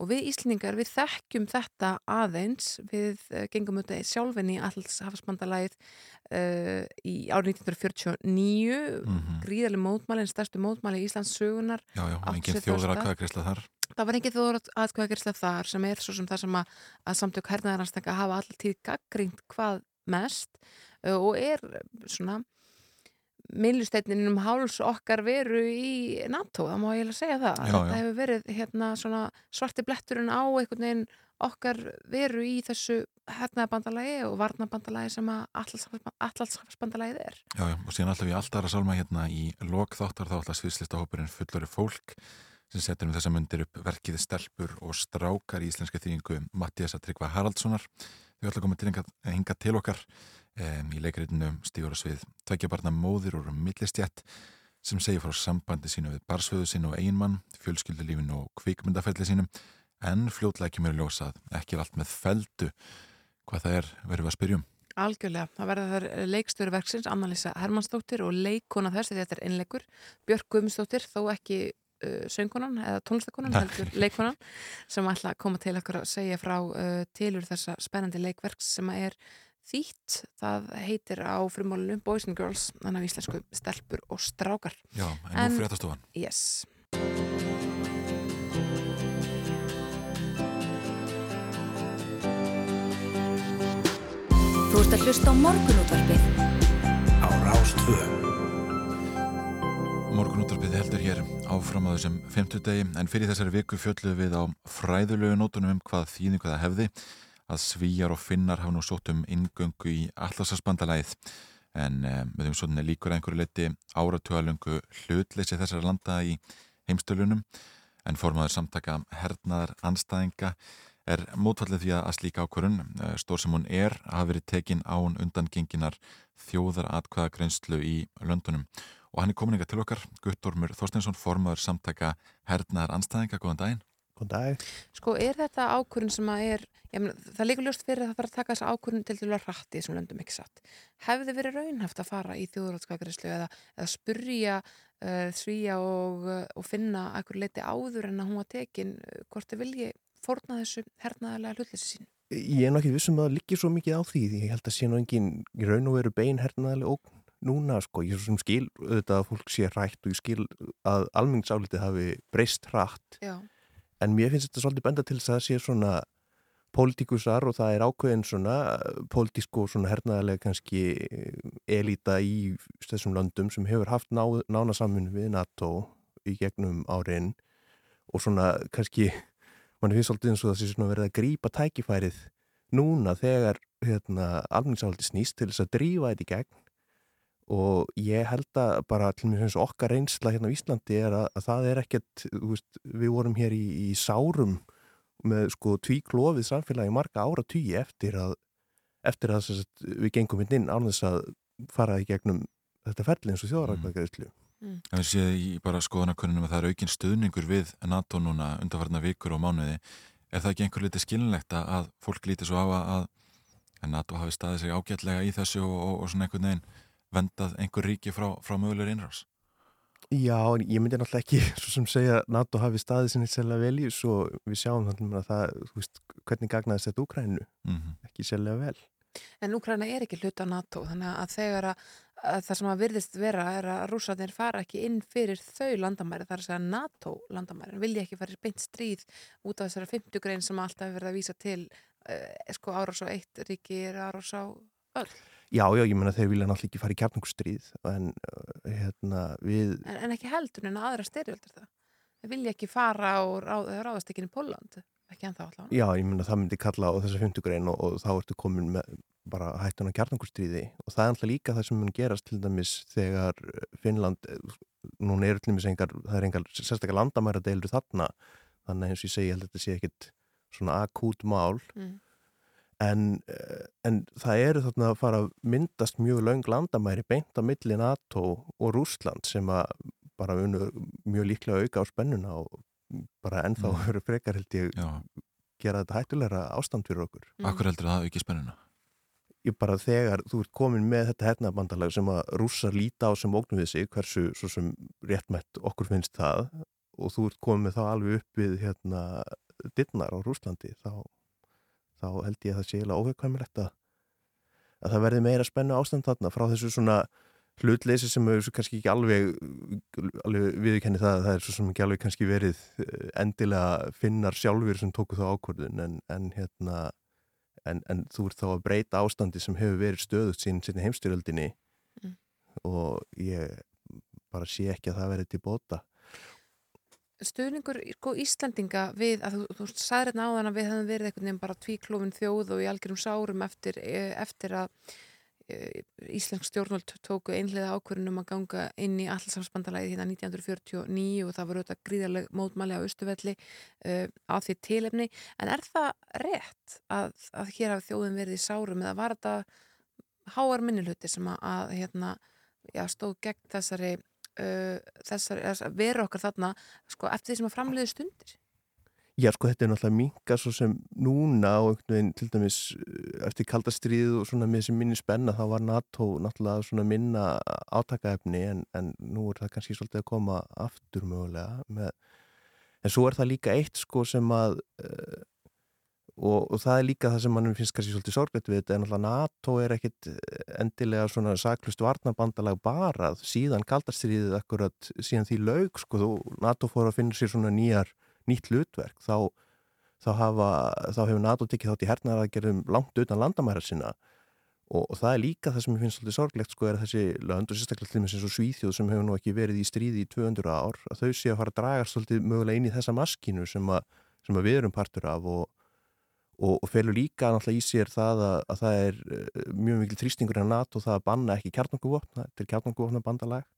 og við Íslendingar við þekkjum þetta aðeins við uh, gengum auðvitað sjálfinn í alls hafasbandalæð uh, í árið 1949 Mhm. gríðarlega mótmælin, stærstu mótmæli í Íslands sögunar Já, já, og engin 80. þjóður að hvaða greiðsla þar. það var engin þjóður aðkvæðagirsla þar sem er svo sem það sem að, að samtök hernaðaranstækka hafa alltaf tíð gaggrínt hvað mest uh, og er svona minnlusteytnin um háls okkar veru í NATO, það má ég eiginlega segja það. Já, Þetta já. hefur verið hérna svarti bletturinn á einhvern veginn okkar veru í þessu hernaðabandalagi og varnabandalagi sem að allarsafsbandalagið er. Já, já, og síðan alltaf við alltaf að salma hérna í lok þáttar þá alltaf sviðslistahópurinn fullori fólk sem setur um þessa myndir upp verkið stelpur og strákar í íslenska þýðingu Mattiasa Tryggva Haraldssonar. Þau að koma til hinga, hinga til okkar um, í leikritinu stígur á svið tveggjabarna móðir og millistjætt sem segir frá sambandi sínu við barsföðu sínu og eiginmann, fjölskyldulífinu og kvikmyndafelli sínum en fljótlega kemur í ljósa að ekki er allt með feldu hvað það er verið við að spyrjum. Algjörlega, það verða þar leikstöru verksins Anna-Lisa Hermannsdóttir og leikona þess þetta er einleikur, Björk Guðmundsdóttir þó ekki uh, söngkonan eða tónlistakonan, heldur leikonan sem ætla að koma til okkur að segja frá uh, tilur þessa spennandi leikverks sem er þýtt, það heitir á frumálunum Boys and Girls, þannig að íslensku stelpur og strákar. Já, en, En- nú fréttastofan. Yes. Þú ert að hlusta á morgunútvarpið á Rástvö. Morgunúttarpið heldur hér áfram á þessum 50 degi en fyrir þessari viku fjölluðu við á fræðulegu nótunum um hvað þýðingu það hefði að svíjar og finnar hafa nú sótt um ingöngu í allarsasbandalæð en eh, með þeim svona líkur einhverju leiti áratugalöngu hlutleysi þessara landa í heimstölunum en formaður samtaka hernaðar anstæðinga er mótfallið því að slíka ákvörun, stór sem hún er, hafa verið tekin án undangenginar þjóðar atkvæðagreinslu í löndunum. Og hann er komin ykkar til okkar, Guttormur Þorsteinsson, formaður samtaka hernaðar anstæðinga, góðan daginn. Góðan dag. Sko, er þetta ákvörðun sem að er, ég meni, það líkur ljóst fyrir að það þarf að taka þessa ákvörðun til til að rætti þessum löndum ekki satt. Hefði verið raunhaft að fara í þjóðuráttskakariðslu eða, eða spurja uh, svíja og, og finna ekkur leiti áður en að hún var tekin uh, hvort þið vilji fórna þessu hernaðarlega hlutleysi sín? Ég er nokkið vissum að það liggir svo mikið á því því ég held að sé nú engin raun og veru bein hernaðarlega ógn núna sko. Ég er svo sem skil auðvitað að fólk sé rætt og ég skil að almenningsálitið hafi breyst hratt Já. En mér finnst þetta svolítið benda til þess að það sé svona pólitíkusar og það er ákveðin svona pólitísku og svona hernaðarlega kannski elita í þessum löndum sem hefur haft ná, nána samfunni við NATO í gegnum árin. Og svona kannski mann finnst svolítið eins og það sé svona verið að grípa tækifærið núna þegar hérna, almenningsáldi snýst til þess að drífa þetta í gegn og ég held að bara til finnst okkar reynsla hérna á Íslandi er að, að það er ekkert, þú veist, við vorum hér í, í sárum með sko tvíklofið samfélagi marga ára tugi eftir að, eftir að sagt, við gengum hérna inn án þess að fara í gegnum þetta ferli eins og þjóðarækvæðgæðislu. Mm. En við séum í bara skoðanakönnunum að það er aukinn stuðningur við NATO núna undarfarna vikur og mánuði. Er það ekki einhver litið skilinlegt að- að fólk líti svo á að, að NATO hafi staðið sig ágætlega í þessu og, og, og svona einhvern veginn vendað einhver ríki frá, frá mögulegur innrás? Já, en ég myndi náttúrulega ekki svo sem segja að NATO hafi staðið sinni sérlega vel í og við sjáum þannig að það, þú veist, hvernig gagnaðist þetta Úkrænu, Mm ekki sérlega vel. En Úkraina er ekki hluta NATO þannig að þegar að, að það sem að virðist vera er að rússarnir fara ekki inn fyrir þau landamæri, það er að segja NATO landamæri, en vilja ekki fara í beint stríð út af þessari 50 grein sem alltaf verið að vísa til uh, sko árás á eitt ríki er árás á öll. Já, já, ég menna þeir vilja náttúrulega ekki fara í kjarnungstríð en uh, hérna við, En, en ekki heldur en aðra styrjöldur það. Þeir vilja ekki fara og ráð, ráðast ekki inn í Póland, ekki ennþá allavega. já, ég menna það myndi kalla á þessa 50 grein og, og þá ertu komin með bara hættun á kjarnungstríði og það er alltaf líka það sem mun gerast til dæmis þegar Finnland, núna til dæmis engar, það er engar sérstaklega landamæra deilur þarna, þannig eins og ég segi, að þetta sé ekkit svona akút mál Mm. En, eh, en það eru þarna að fara að myndast mjög löng landamæri beint á milli NATO og Rússland sem að bara unur mjög líklega auka á spennuna og bara ennþá Mm. verður frekar held ég Já, gera þetta hættulegra ástand fyrir okkur. akkur heldur það ekki spennuna? Ég bara þegar þú ert komin með þetta hernabandalag sem að rússar líta á sem ógnum við sig, hversu svo sem réttmætt okkur finnst það og þú ert komin með þá alveg upp við hérna dittnar á Rússlandi þá, þá held ég að það sé eiginlega óhegkvæmilegt að, að það verði meira spennu ástand þarna frá þessu svona hlutleysi sem hefur svo kannski ekki alveg, alveg viðkenni það að það er svo sem ekki alveg kannski verið eh, endilega finnar sjálfur sem tóku þá ákvörðun en, en hérna en, en þú ert þá að breyta ástandi sem hefur verið stöðut sín sinni heimstyrjöldinni Mm. og ég bara sé ekki að það verði til bóta stuðningur sko, Íslandinga við að þú, þú sagði hérna áðan að við hefum verið einhvern veginn bara tvíklófin þjóð og í algjörum sárum eftir, eh, eftir að eh, Íslensk stjórnvöld tóku einlega ákvörunum að ganga inn í allarsamsbandalæði hérna 1949 og það voru auðvitað gríðarleg mótmæli á Östuvelli uh, á því tilefni. En er það rétt að, að hér hafi þjóðin verið í sárum eða var þetta háar minnilhuti sem að, að hérna, já, stóð gegn þessari þessar, þessar veru okkar þarna sko, eftir því sem að framleiði stundir. Já, sko, þetta er náttúrulega minka svo sem núna og einhvern veginn til dæmis uh, eftir kaldastriðið og svona með þessi minni spenna þá var NATO náttúrulega svona minna átakaefni en, en nú er það kannski svolítið að koma aftur mögulega með, en svo er það líka eitt sko sem að uh, og, og það er líka það sem mannum finnst kannski svolítið sorgleitt við þetta en náttúrulega NATO er ekkit endilega svona saklust varnabandalag barað síðan kaldastriðið akkurat síðan því laug sko, þú NATO fór að finna sér svona nýjar nýtt hlutverk þá, þá, hafa, þá hefur NATO tekið þátt í hernaðaraðgerðum langt utan landamæra sinna. Og, og það er líka það sem ég finnst svolítið sorglegt sko er að þessi lönd og sérstaklega til og Svíþjóð sem hefur nú ekki verið í stríði í 200 ár að þau sé að fara að draga svolítið mögulega inn í þessa maskínu sem, a, sem að við erum partur af og, og, og felur líka náttúrulega í sér það að, að það er uh, mjög mikil þrýstingur en NATO það að banna ekki kjarnanguvopna þetta er kjarnanguvopna bandalag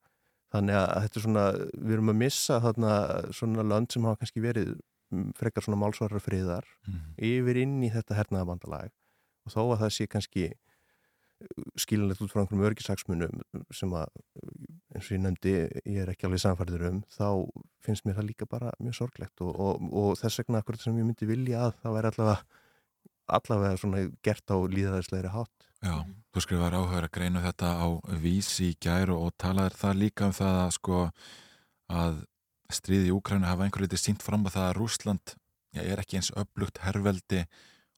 Þannig að þetta er svona, við erum að missa þarna svona lönd sem hafa kannski verið frekar svona málsvarar friðar Mhm. yfir inn í þetta hernaðabandalag og þó að það sé kannski skilinlegt út frá einhverjum örgisaksmunum sem að, eins og ég nefndi, ég er ekki alveg samfærður um, þá finnst mér það líka bara mjög sorglegt og, og, og þess vegna akkurat sem ég myndi vilja að það væri allavega, allavega svona gert á líðaðislegri hátt. Já, þú skrifar áhugaður að greina þetta á vísi í gær og, talaður það líka um það að sko að stríði í Úkrænu hafa einhver litið sínt fram að það að Rúsland já, er ekki eins öflugt herrveldi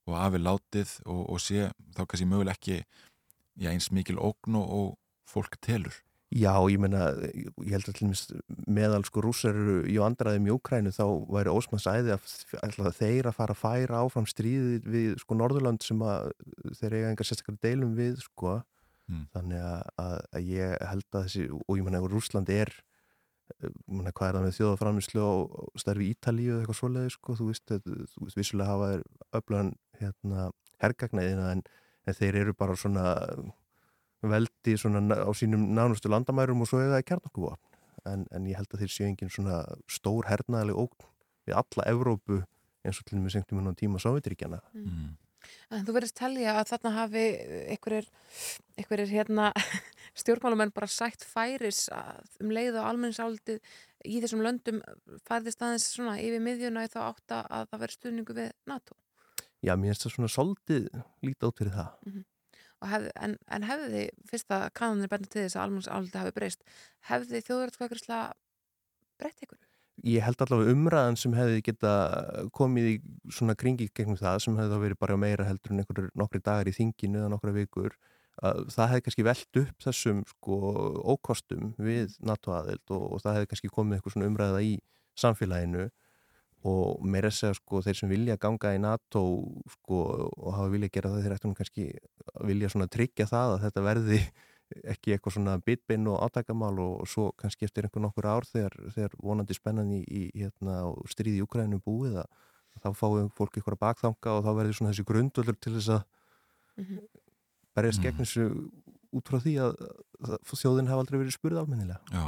og afi látið og, og sé þá kannski möguleg ekki já, eins mikil ógn og, og fólk telur. Já, ég meina, ég held að til dæmis meðal sko rússar eru í vandraðum í Úkrænu þá væri ósmanns æði að, að þeir að fara að færa áfram stríði við sko Norðurland sem að þeir eiga engar sérstaklega deilum við sko Mm. þannig að, að, að ég held að þessi og ég meina, Rússland er ég meina, hvað er það með þjóðaframislu og starfi Ítalíu eða eitthvað svoleiði sko, þú veist, þú veist, vissulega hafa öflagan hérna hergagnaðina en, en þeir eru bara svona veldi svona á sínum nánustu landamærum og svo er það kjarnokuvopn en, en ég held að þeir séu engin svona stór hernaðaleg ógn við alla Evrópu eins og til og með sengt um tíma Sovjetiríkjana Mm. En þú verðist telja að þarna hafi einhverjir, einhverjir hérna, stjórnmálumenn bara sætt færis um leið og almenningsáldið í þessum löndum færðist aðeins svona yfir miðjuna í þá átta að það veri stuðningu við NATO. Já, mér finnst það svona soldið lítið át fyrir það. Og Hef, en, en hefði fyrst að kannanir benda til þess að almenningsáldið hafi breyst, hefði þjóðrættkvækrislega breytt ykkur? Ég held allavega umræðan sem hefði geta komið í svona kringi gegnum það sem hefði þá verið bara meira heldur en einhverjur nokkri dagar í þinginu eða nokkra vikur að það hefði kannski velt upp þessum sko ókostum við NATO-aðild og, og það hefði kannski komið eitthvað svona umræða í samfélaginu og meira að segja sko þeir sem vilja ganga í NATO sko og hafa vilja gera það þeir ættum kannski að vilja svona tryggja það að þetta verði ekki eitthvað svona bitbinn og átakamál og, og svo kannski eftir einhver nokkur ár þegar, þegar vonandi spennan í, í hérna, og stríði í Ukraínu búið að, að þá fáum fólk eitthvað bakþanga og þá verður svona þessi grundvöldur til þess að berjast Mhm. gegn þessu út frá því að, að þjóðin hafa aldrei verið spurð almennilega. Já,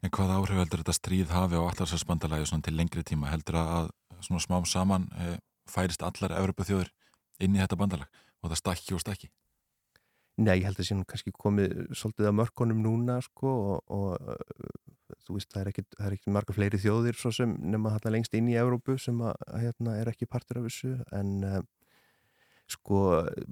en hvað áhrif heldur þetta stríð hafi á allarsvarsbandalagi svona til lengri tíma heldur að smám saman e, færist allar Evropa þjóður inn í þetta bandalag og það stakki og stakki? Nei, ég held að sé nú kannski komið svolítið að mörkunum núna sko og, og þú veist, það er ekkit, það er ekkit marga fleiri þjóðir svo sem nema þarna lengst inn í Evrópu sem að hérna er ekki partur af þessu en uh, sko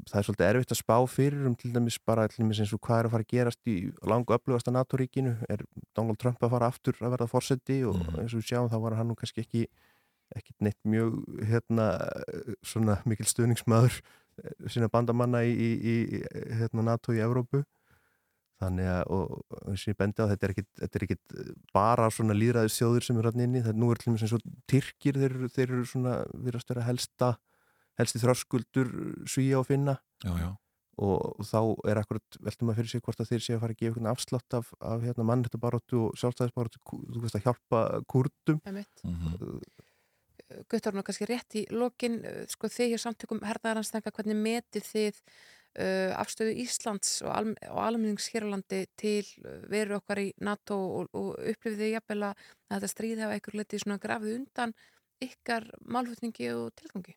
það er svolítið erfitt að spá fyrir um til dæmis bara til dæmis eins og hvað er að fara að gerast í langu öflugasta NATO-ríkinu. Er Donald Trump að fara aftur að verða fórseti og Mhm. eins og við sjáum þá var hann nú kannski ekki ekki neitt mjög hérna svona mikil stuðningsmaður sína bandamanna í, í, í hérna, NATO í Evrópu. Þannig að, og eins og ég bendi á þetta er ekkit, þetta er ekkit bara svona líðræðis þjóður sem er hann inni, þetta nú er til með eins og Tyrkir, þeir, þeir eru svona virðast vera helsta, helsti þröskuldur svíja og finna Já, já. og þá er akkurat, veltum að fyrir sig hvort að þeir sé að fara að gefa einhvern afslátt af, af hérna, mannréttabaróttu og sjálfstæðisbaróttu þú veist að hjálpa kurdum Einmitt. Mhm. Guttorn og kannski rétt í lokin sko þið hjá samtökum herðaranstenga hvernig metið þið uh, afstöðu Íslands og, al og almennings hér á landi til veru okkar í NATO og, og upplifið þið jafnvel að þetta stríð hafa einhver letið svona grafið undan ykkar málfutningi og tilgangi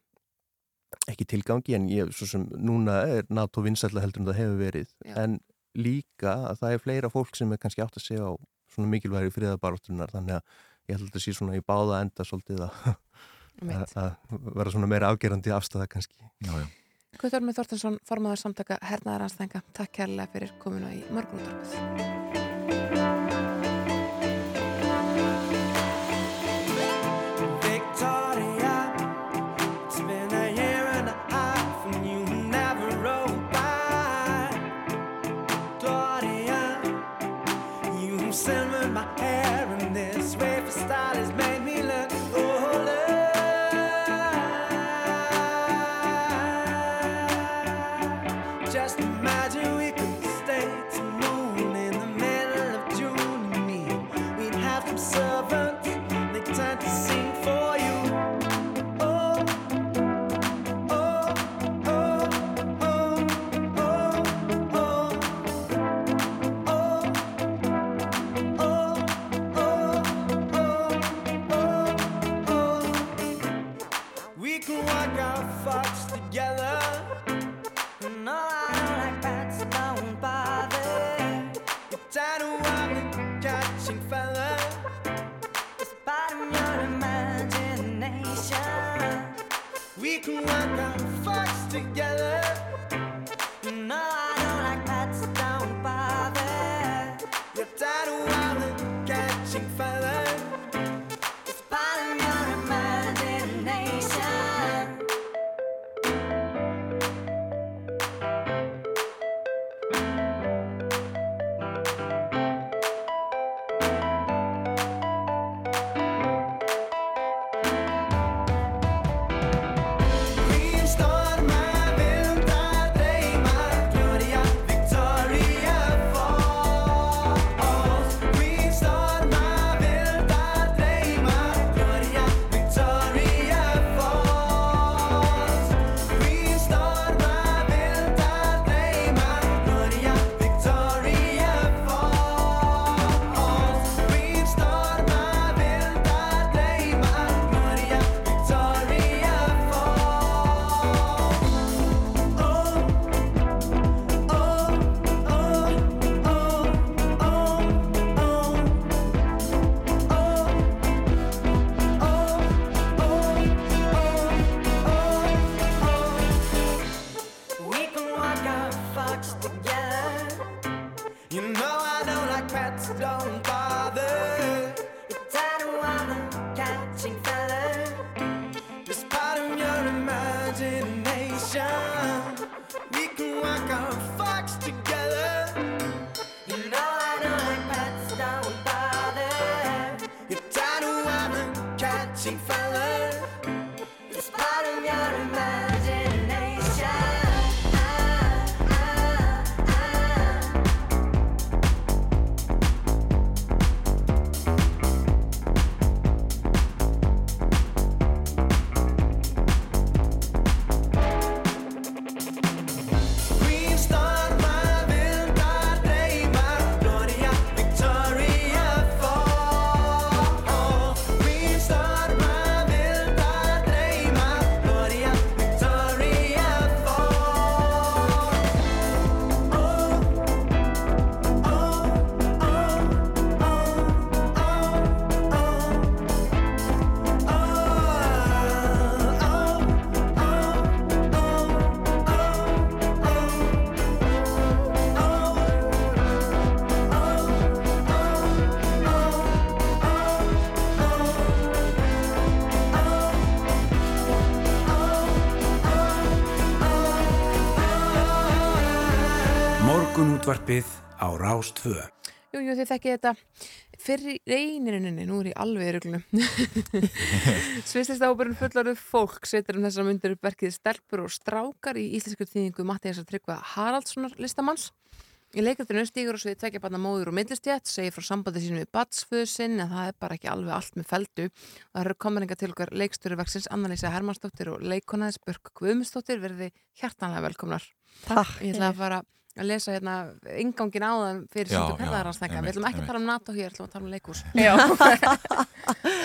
ekki tilgangi en ég, svo sem núna er NATO vinsætla heldur en það hefur verið Já. en líka að það er fleira fólk sem er kannski átt að segja á svona mikilværi friðabaróttunar þannig að ég held að þetta sé svona í báða enda svolítið að, vera svona meira afgerandi afstæða kannski Já, já. Guttorn með Þortinsson, formaður samtaka hernaðaranstenga, takk kærlega fyrir komuna í morgunúttarpið Morgunútvarpið á Rástvö. Jú, jú, þið þekkið þetta. Fyrir reynirinninni, nú er ég alveg í ruglunum Svislista hópurinn fullarðu fólk setur um þessar myndir upp verkið Stelpur og strákar í íslensku þýðingu Mattiasar Tryggva Haraldssonar listamanns. Í leikritinu stígur og svið tvekja barna móður og millistjætt, segir frá sambandi sínu við batsföðu sinn en það er bara ekki alveg allt með feldu það eru kominninga til okkar leikstöru verksins Anna-Lísa Hermannsdóttir og leikonaðis Börk Guðmundsdóttir verði hjartanlega velkomnar. Takk Ég ætla að fara að lesa hérna ingangin á það fyrir síndu já, kærðaransnækka Við ætlum ekki að tala um NATO hér, ætlum að tala um leikús Já.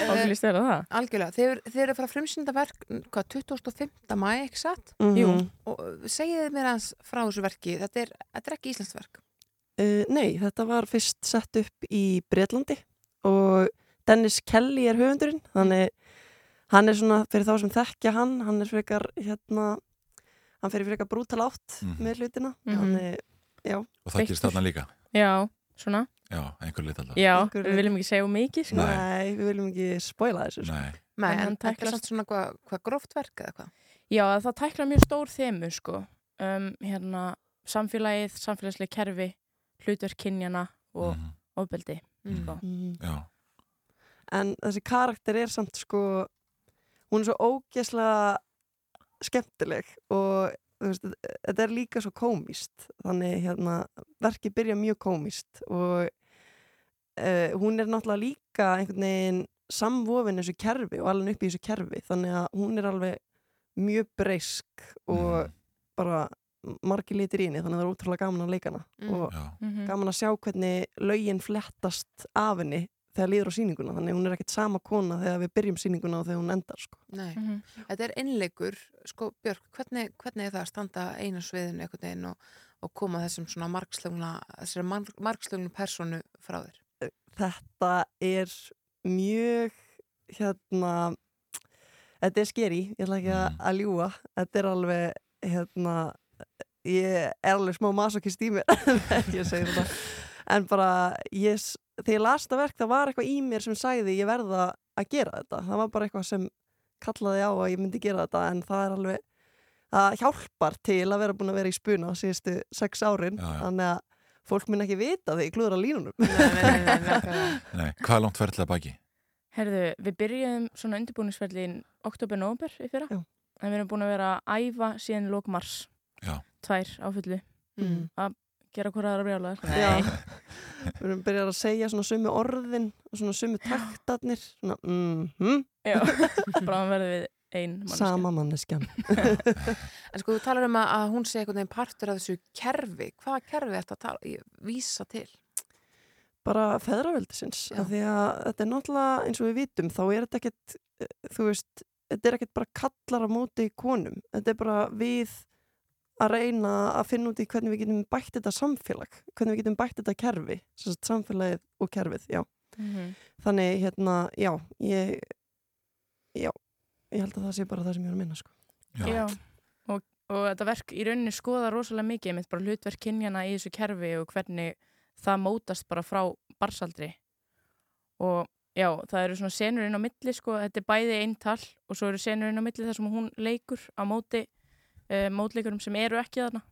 Það. Algjörlega, þeir, þeir eru að fara að frumsynda verk hvað, 25. mæ, ekki satt? Mhm. Jú. Og segið mér hans frá þessu verki, þetta er, þetta er ekki íslenskt verk Uh, nei, þetta var fyrst sett upp í Breitlandi og Dennis Kelly er höfundurinn þannig hann er svona fyrir þá sem þekkja hann hann er frekar hérna hann fyrir frekar brútal átt Mhm. með hlutina Mhm. þannig, já Og það gerist þarna líka? Já, svona. Já, einhver lit alltaf. Já, Einhver við viljum ekki segja mikið. Sko. Nei. Nei, við viljum ekki spoila þessu sko. Nei. Nei, En en, hann þetta er samt svona hvað hva gróft verk eða hvað Já, það tækla mjög stór þemu, sko. Um, hérna, samfélagið, samfélagslega kerfi, hlutverk kynjana og Mhm. ofbeldi, sko. Mhm. Já. en þessi karakter er samt sko hún er svo ógeðslega skemmtileg og þú veist, þetta er líka svo komist þannig hérna verkið byrja mjög komist og uh, hún er náttúrulega líka einhvern veginn samvofin þessu kerfi og alveg upp í þessu kerfi þannig að hún er alveg mjög breysk og bara margir litir í henni þannig að það er ótrúlega gaman að leika hana Mm. og Já. Mhm. gaman að sjá hvernig lögin flettast af henni þegar líður á sýninguna þannig að hún er ekkert sama kona þegar við byrjum sýninguna og þegar hún endar sko. Nei, Mhm. þetta er innleikur sko Björk, hvernig, hvernig er það að standa einu sviðinu einhvern veginn og, og koma þessum svona margslögna þessari marg, margslögnu personu frá þér? Þetta er mjög hérna þetta er skeri, ég ætla ekki að, að ljúa þetta er alveg hérna, ég er alveg smá masokist í mér þegar ég segi þetta. En bara ég, þegar ég las þetta verk það var eitthvað í mér sem sagði ég verða að gera þetta, það var bara eitthvað sem kallaði á að ég myndi gera þetta en það er alveg, það hjálpar til að vera búin að vera í spuna síðustu sex árin, Já, já. þannig að fólk mun ekki vita þegar ég klúður á línunum Nei, hvað er langt ferðlega baki? Herðu, við byrjuðum svona undirbúningsferðlin oktober-nóber í fyrra. Já. En við erum búin að vera að æfa síðan lók mars. Já. Tvær á fullu. Mm. Að gera hvora aðra brjálaðar. Já, við erum byrjað að segja svona sömu orðin og svona sömu taktarnir. Svona mhm, Já, bráðum verðum við ein manneskja. sama manneskjan. En sko, þú talar um að, að hún sé einhvern veginn partur af þessu kerfi. Hvaða kerfi þetta tala, ég, vísa til? bara feðraveldisins af því að þetta er náttúrulega eins og við vitum þá er þetta ekkert eh, þú veist, þetta er ekkert bara kallar á móti konum, þetta er bara við að reyna að finna út í hvernig við getum bætt þetta samfélag hvernig við getum bætt þetta kerfi sem sagt samfélagið og kerfið, já Mhm. þannig hérna, já ég já, ég held að það sé bara það sem ég er að minna sko. Já. Og, og þetta verk í rauninni skoða rosalega mikið með bara hlutverk kynjana í þessu kerfi og hvernig það mótast bara frá barsaldri og já, það eru svona senur inn á milli sko, þetta er bæði eintal og svo eru senur inn á milli þar sem hún leikur á móti uh, mótleikurum sem eru ekki þarna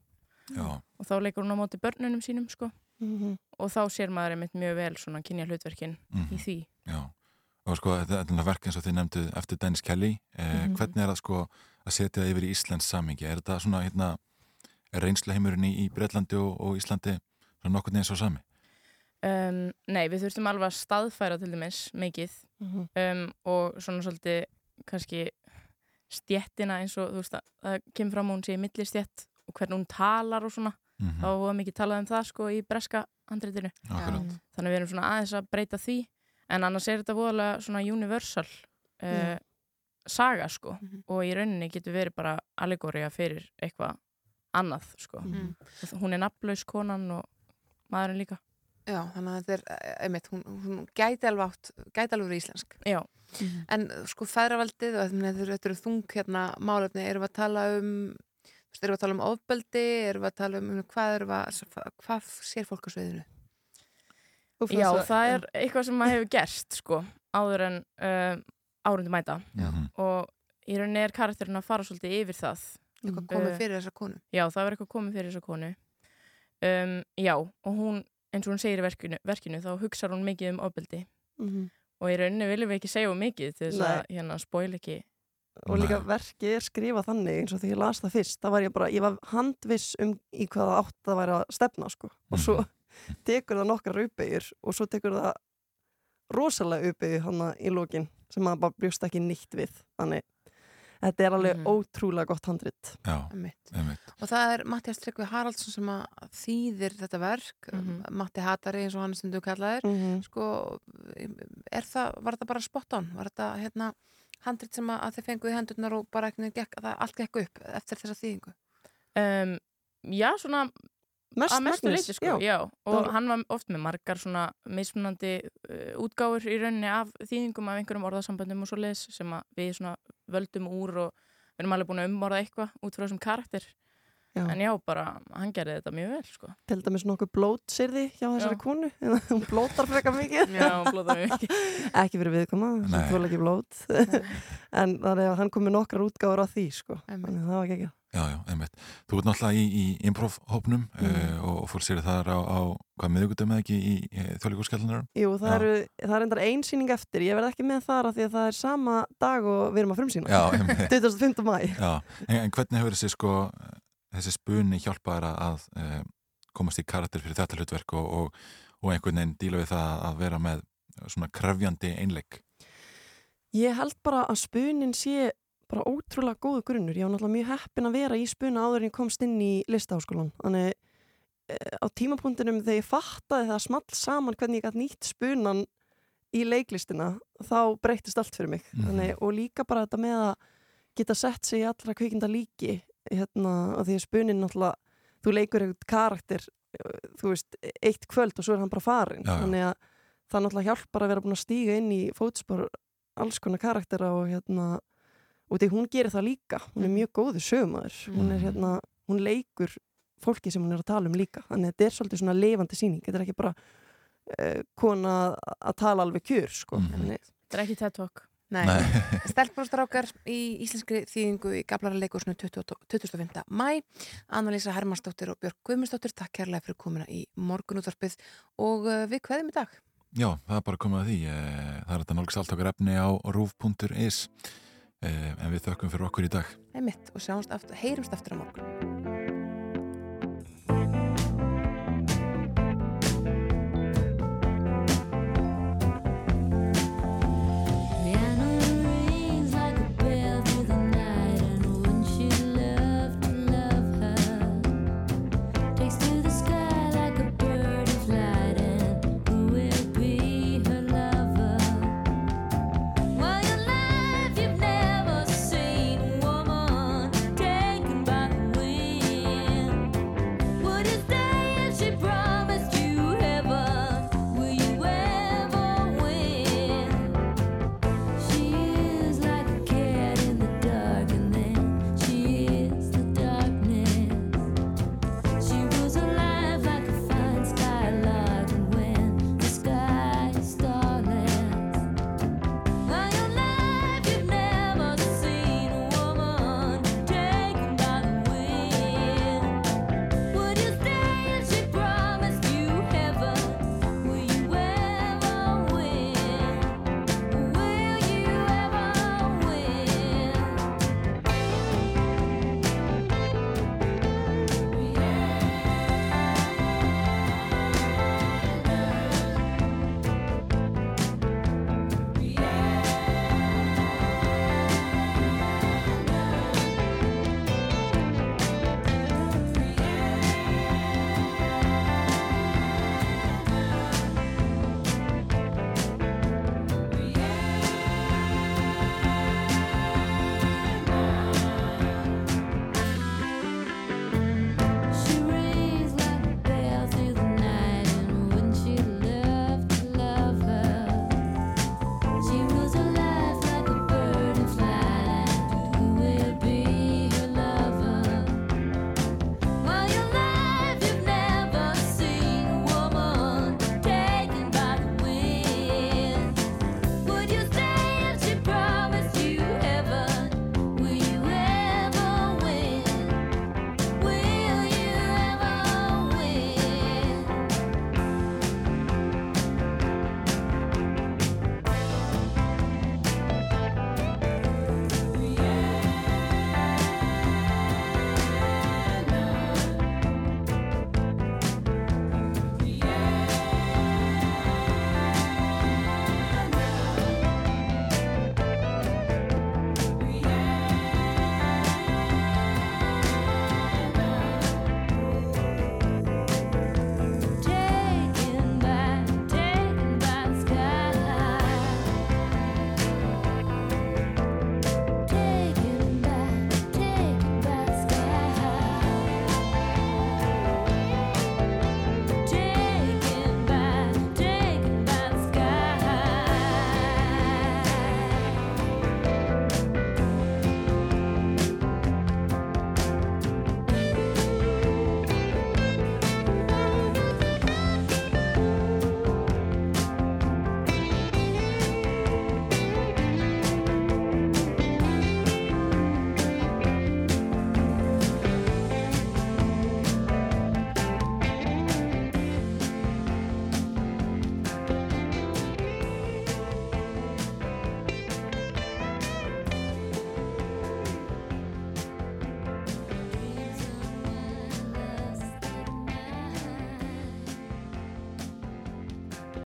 Já. og þá leikur hún á móti börnunum sínum sko Mhm. og þá sér maður einmitt mjög vel svona kynja hlutverkin Mhm. í því Já, og sko þetta er verk eins og þið nefndu eftir Dennis Kelly eh, Mhm. hvernig er það sko að setja það yfir í Íslands samingi, er þetta svona hérna, reynsluheimurinn í, í Breitlandi og, og Íslandi svona nokkurn eins og sami? Um, nei, við þurftum alveg að staðfæra til dæmis mikið Mhm. um, og svona svolítið kannski stjettina eins og þú veist að það kemur fram að hún sé í millistjett og hvernig hún talar og svona Mhm. þá var mikið talað um það sko í breska handreitinu þannig við erum svona aðeins að breyta því. En annars er þetta voðalega svona universal uh, Já. saga sko. Og í rauninni getur verið bara allegória fyrir eitthvað annað sko. Mhm. Og hún er nafnlaus konan og maðurinn líka Já, þannig að þetta er, eh, einmitt, hún, hún gæti alveg átt, gæti alveg verið íslensk. Já. En eh, sko feðravaldið, og þetta eru- þung hérna málefni, erum við að tala um, þú veist, erum við að tala um ofbeldi, erum við að tala um, hvað erum við að, hvað sér fólk á sviðinu? Já, það er eitthvað sem maður hefur gerst sko, áður en uh, árundi mæta Já. og í rauninni er karakterinn að fara svolítið yfir það Eitthvað komið Uh, fyrir þessa konu? Já, það var eitthvað komið fyrir þessa konu um, Já, og hún eins og hún segir í verkinu, verkinu þá hugsar hún mikið um ofbeldi. Mhm. og í rauninni viljum við ekki segja of mikið til þess að Nei. hérna spoil ekki. Og líka verkið er skrifað þannig eins og þegar ég las það fyrst, það var ég bara, ég var handviss um í hvaða átt það væri að stefna sko, og svo tekur það nokkrar uppeyjur og svo tekur það rosalega uppeyju hann í lokin sem maður bara brjóst ekki nýtt við. Þannig, þetta er alveg Mhm. ótrúlega gott handrit Já, Einmitt. einmitt. Og það er Mattias Tryggvi Haraldsson sem að þýðir þetta verk, Mhm. Matti Hatari eins og hann stundu kallaðir. Mhm. Sko, er það, var þetta bara spot on? Var þetta hérna handrit sem að, þið fenguð í hendurnar og bara ekki gekk, að það allt gekk upp eftir þessa þýðingu? um, Já, svona Mest að mestu leiti sko, já. já. og var- hann var oft með margar svona mismunandi uh, útgáfur í rauninni af þýðingum af einhverjum orðasamböndum og svo leis sem við svona völdum úr og við erum alveg búin að umorða eitthvað út frá þessum karakter Já. en já, bara, hann gerði þetta mjög vel sko. til dæmis nokkuð blótsirði hjá þessari Já. konu hún blótar frekar mikið Já, hún blótar mikið. ekki fyrir viðkoma, sem þóla ekki blót en þannig að hann kom með nokkrar útgáfur af því sko, þannig að það var ekki Já, já, einmitt. Þú ert náttúrulega í, í improv-hópnum Mhm. uh, og, sér þar á, á hvað miðugundum eða ekki í, í þjóðleikurskjallunarum? Jú, það, Já. eru, það er endar einsýning eftir ég verð ekki með þar af því að það er sama dag og við erum að frumsýna Já, einmitt. 25. mæ Já, en, en hvernig hefur þessi sko, þessi spunni hjálpaðar að, að uh, komast í karakter fyrir þetta hlutverk og, og, og einhvern veginn díla við það að vera með svona krefjandi einleik? Ég held bara að spunin sé bara ótrúlega góðu grunnur. Ég var náttúrulega mjög heppin að vera í spuna áður en ég komst inn í listaháskólan. Þannig eh, á tímapunktinum þegar ég fattaði það small saman hvernig ég gætt nýtt spunan í leiklistina, þá breytist allt fyrir mig. Mhm. Þannig, og líka bara þetta með að geta sett sig í allra kvikinda líki hérna, og því að spunin náttúrulega, þú leikur eitthvað karakter eh, þú veist, eitt kvöld og svo er hann bara farin. Já, já. Þannig að það náttúrulega hjálpar að vera búin að stíga inn í fótspor alls konar karaktera og hérna og því hún gerir það líka, hún er mjög góðu sögumæður, hún er hérna hún leikur fólki sem hún er að tala um líka. Þannig að þetta er svolítið svona lifandi síning þetta er ekki bara uh, kona að tala alveg kjur sko. Þannig- Þetta er ekki TED Talk Nei, stelpbróstrákar í íslenskri þýðingu í Gablara leikursinu 25. mæ Anna-Lísa Hermannsdóttir og Björk Guðmundsdóttir takk kærlega fyrir komuna í morgunútvarpið og uh, við kveðum í dag Já, það er bara komið að því. Eh, Það er þetta nálgst allt okkar efni á rúf.is eh, en við þökkum fyrir okkur í dag. Einmitt, og sjáumst aftur, heyrumst aftur á morgun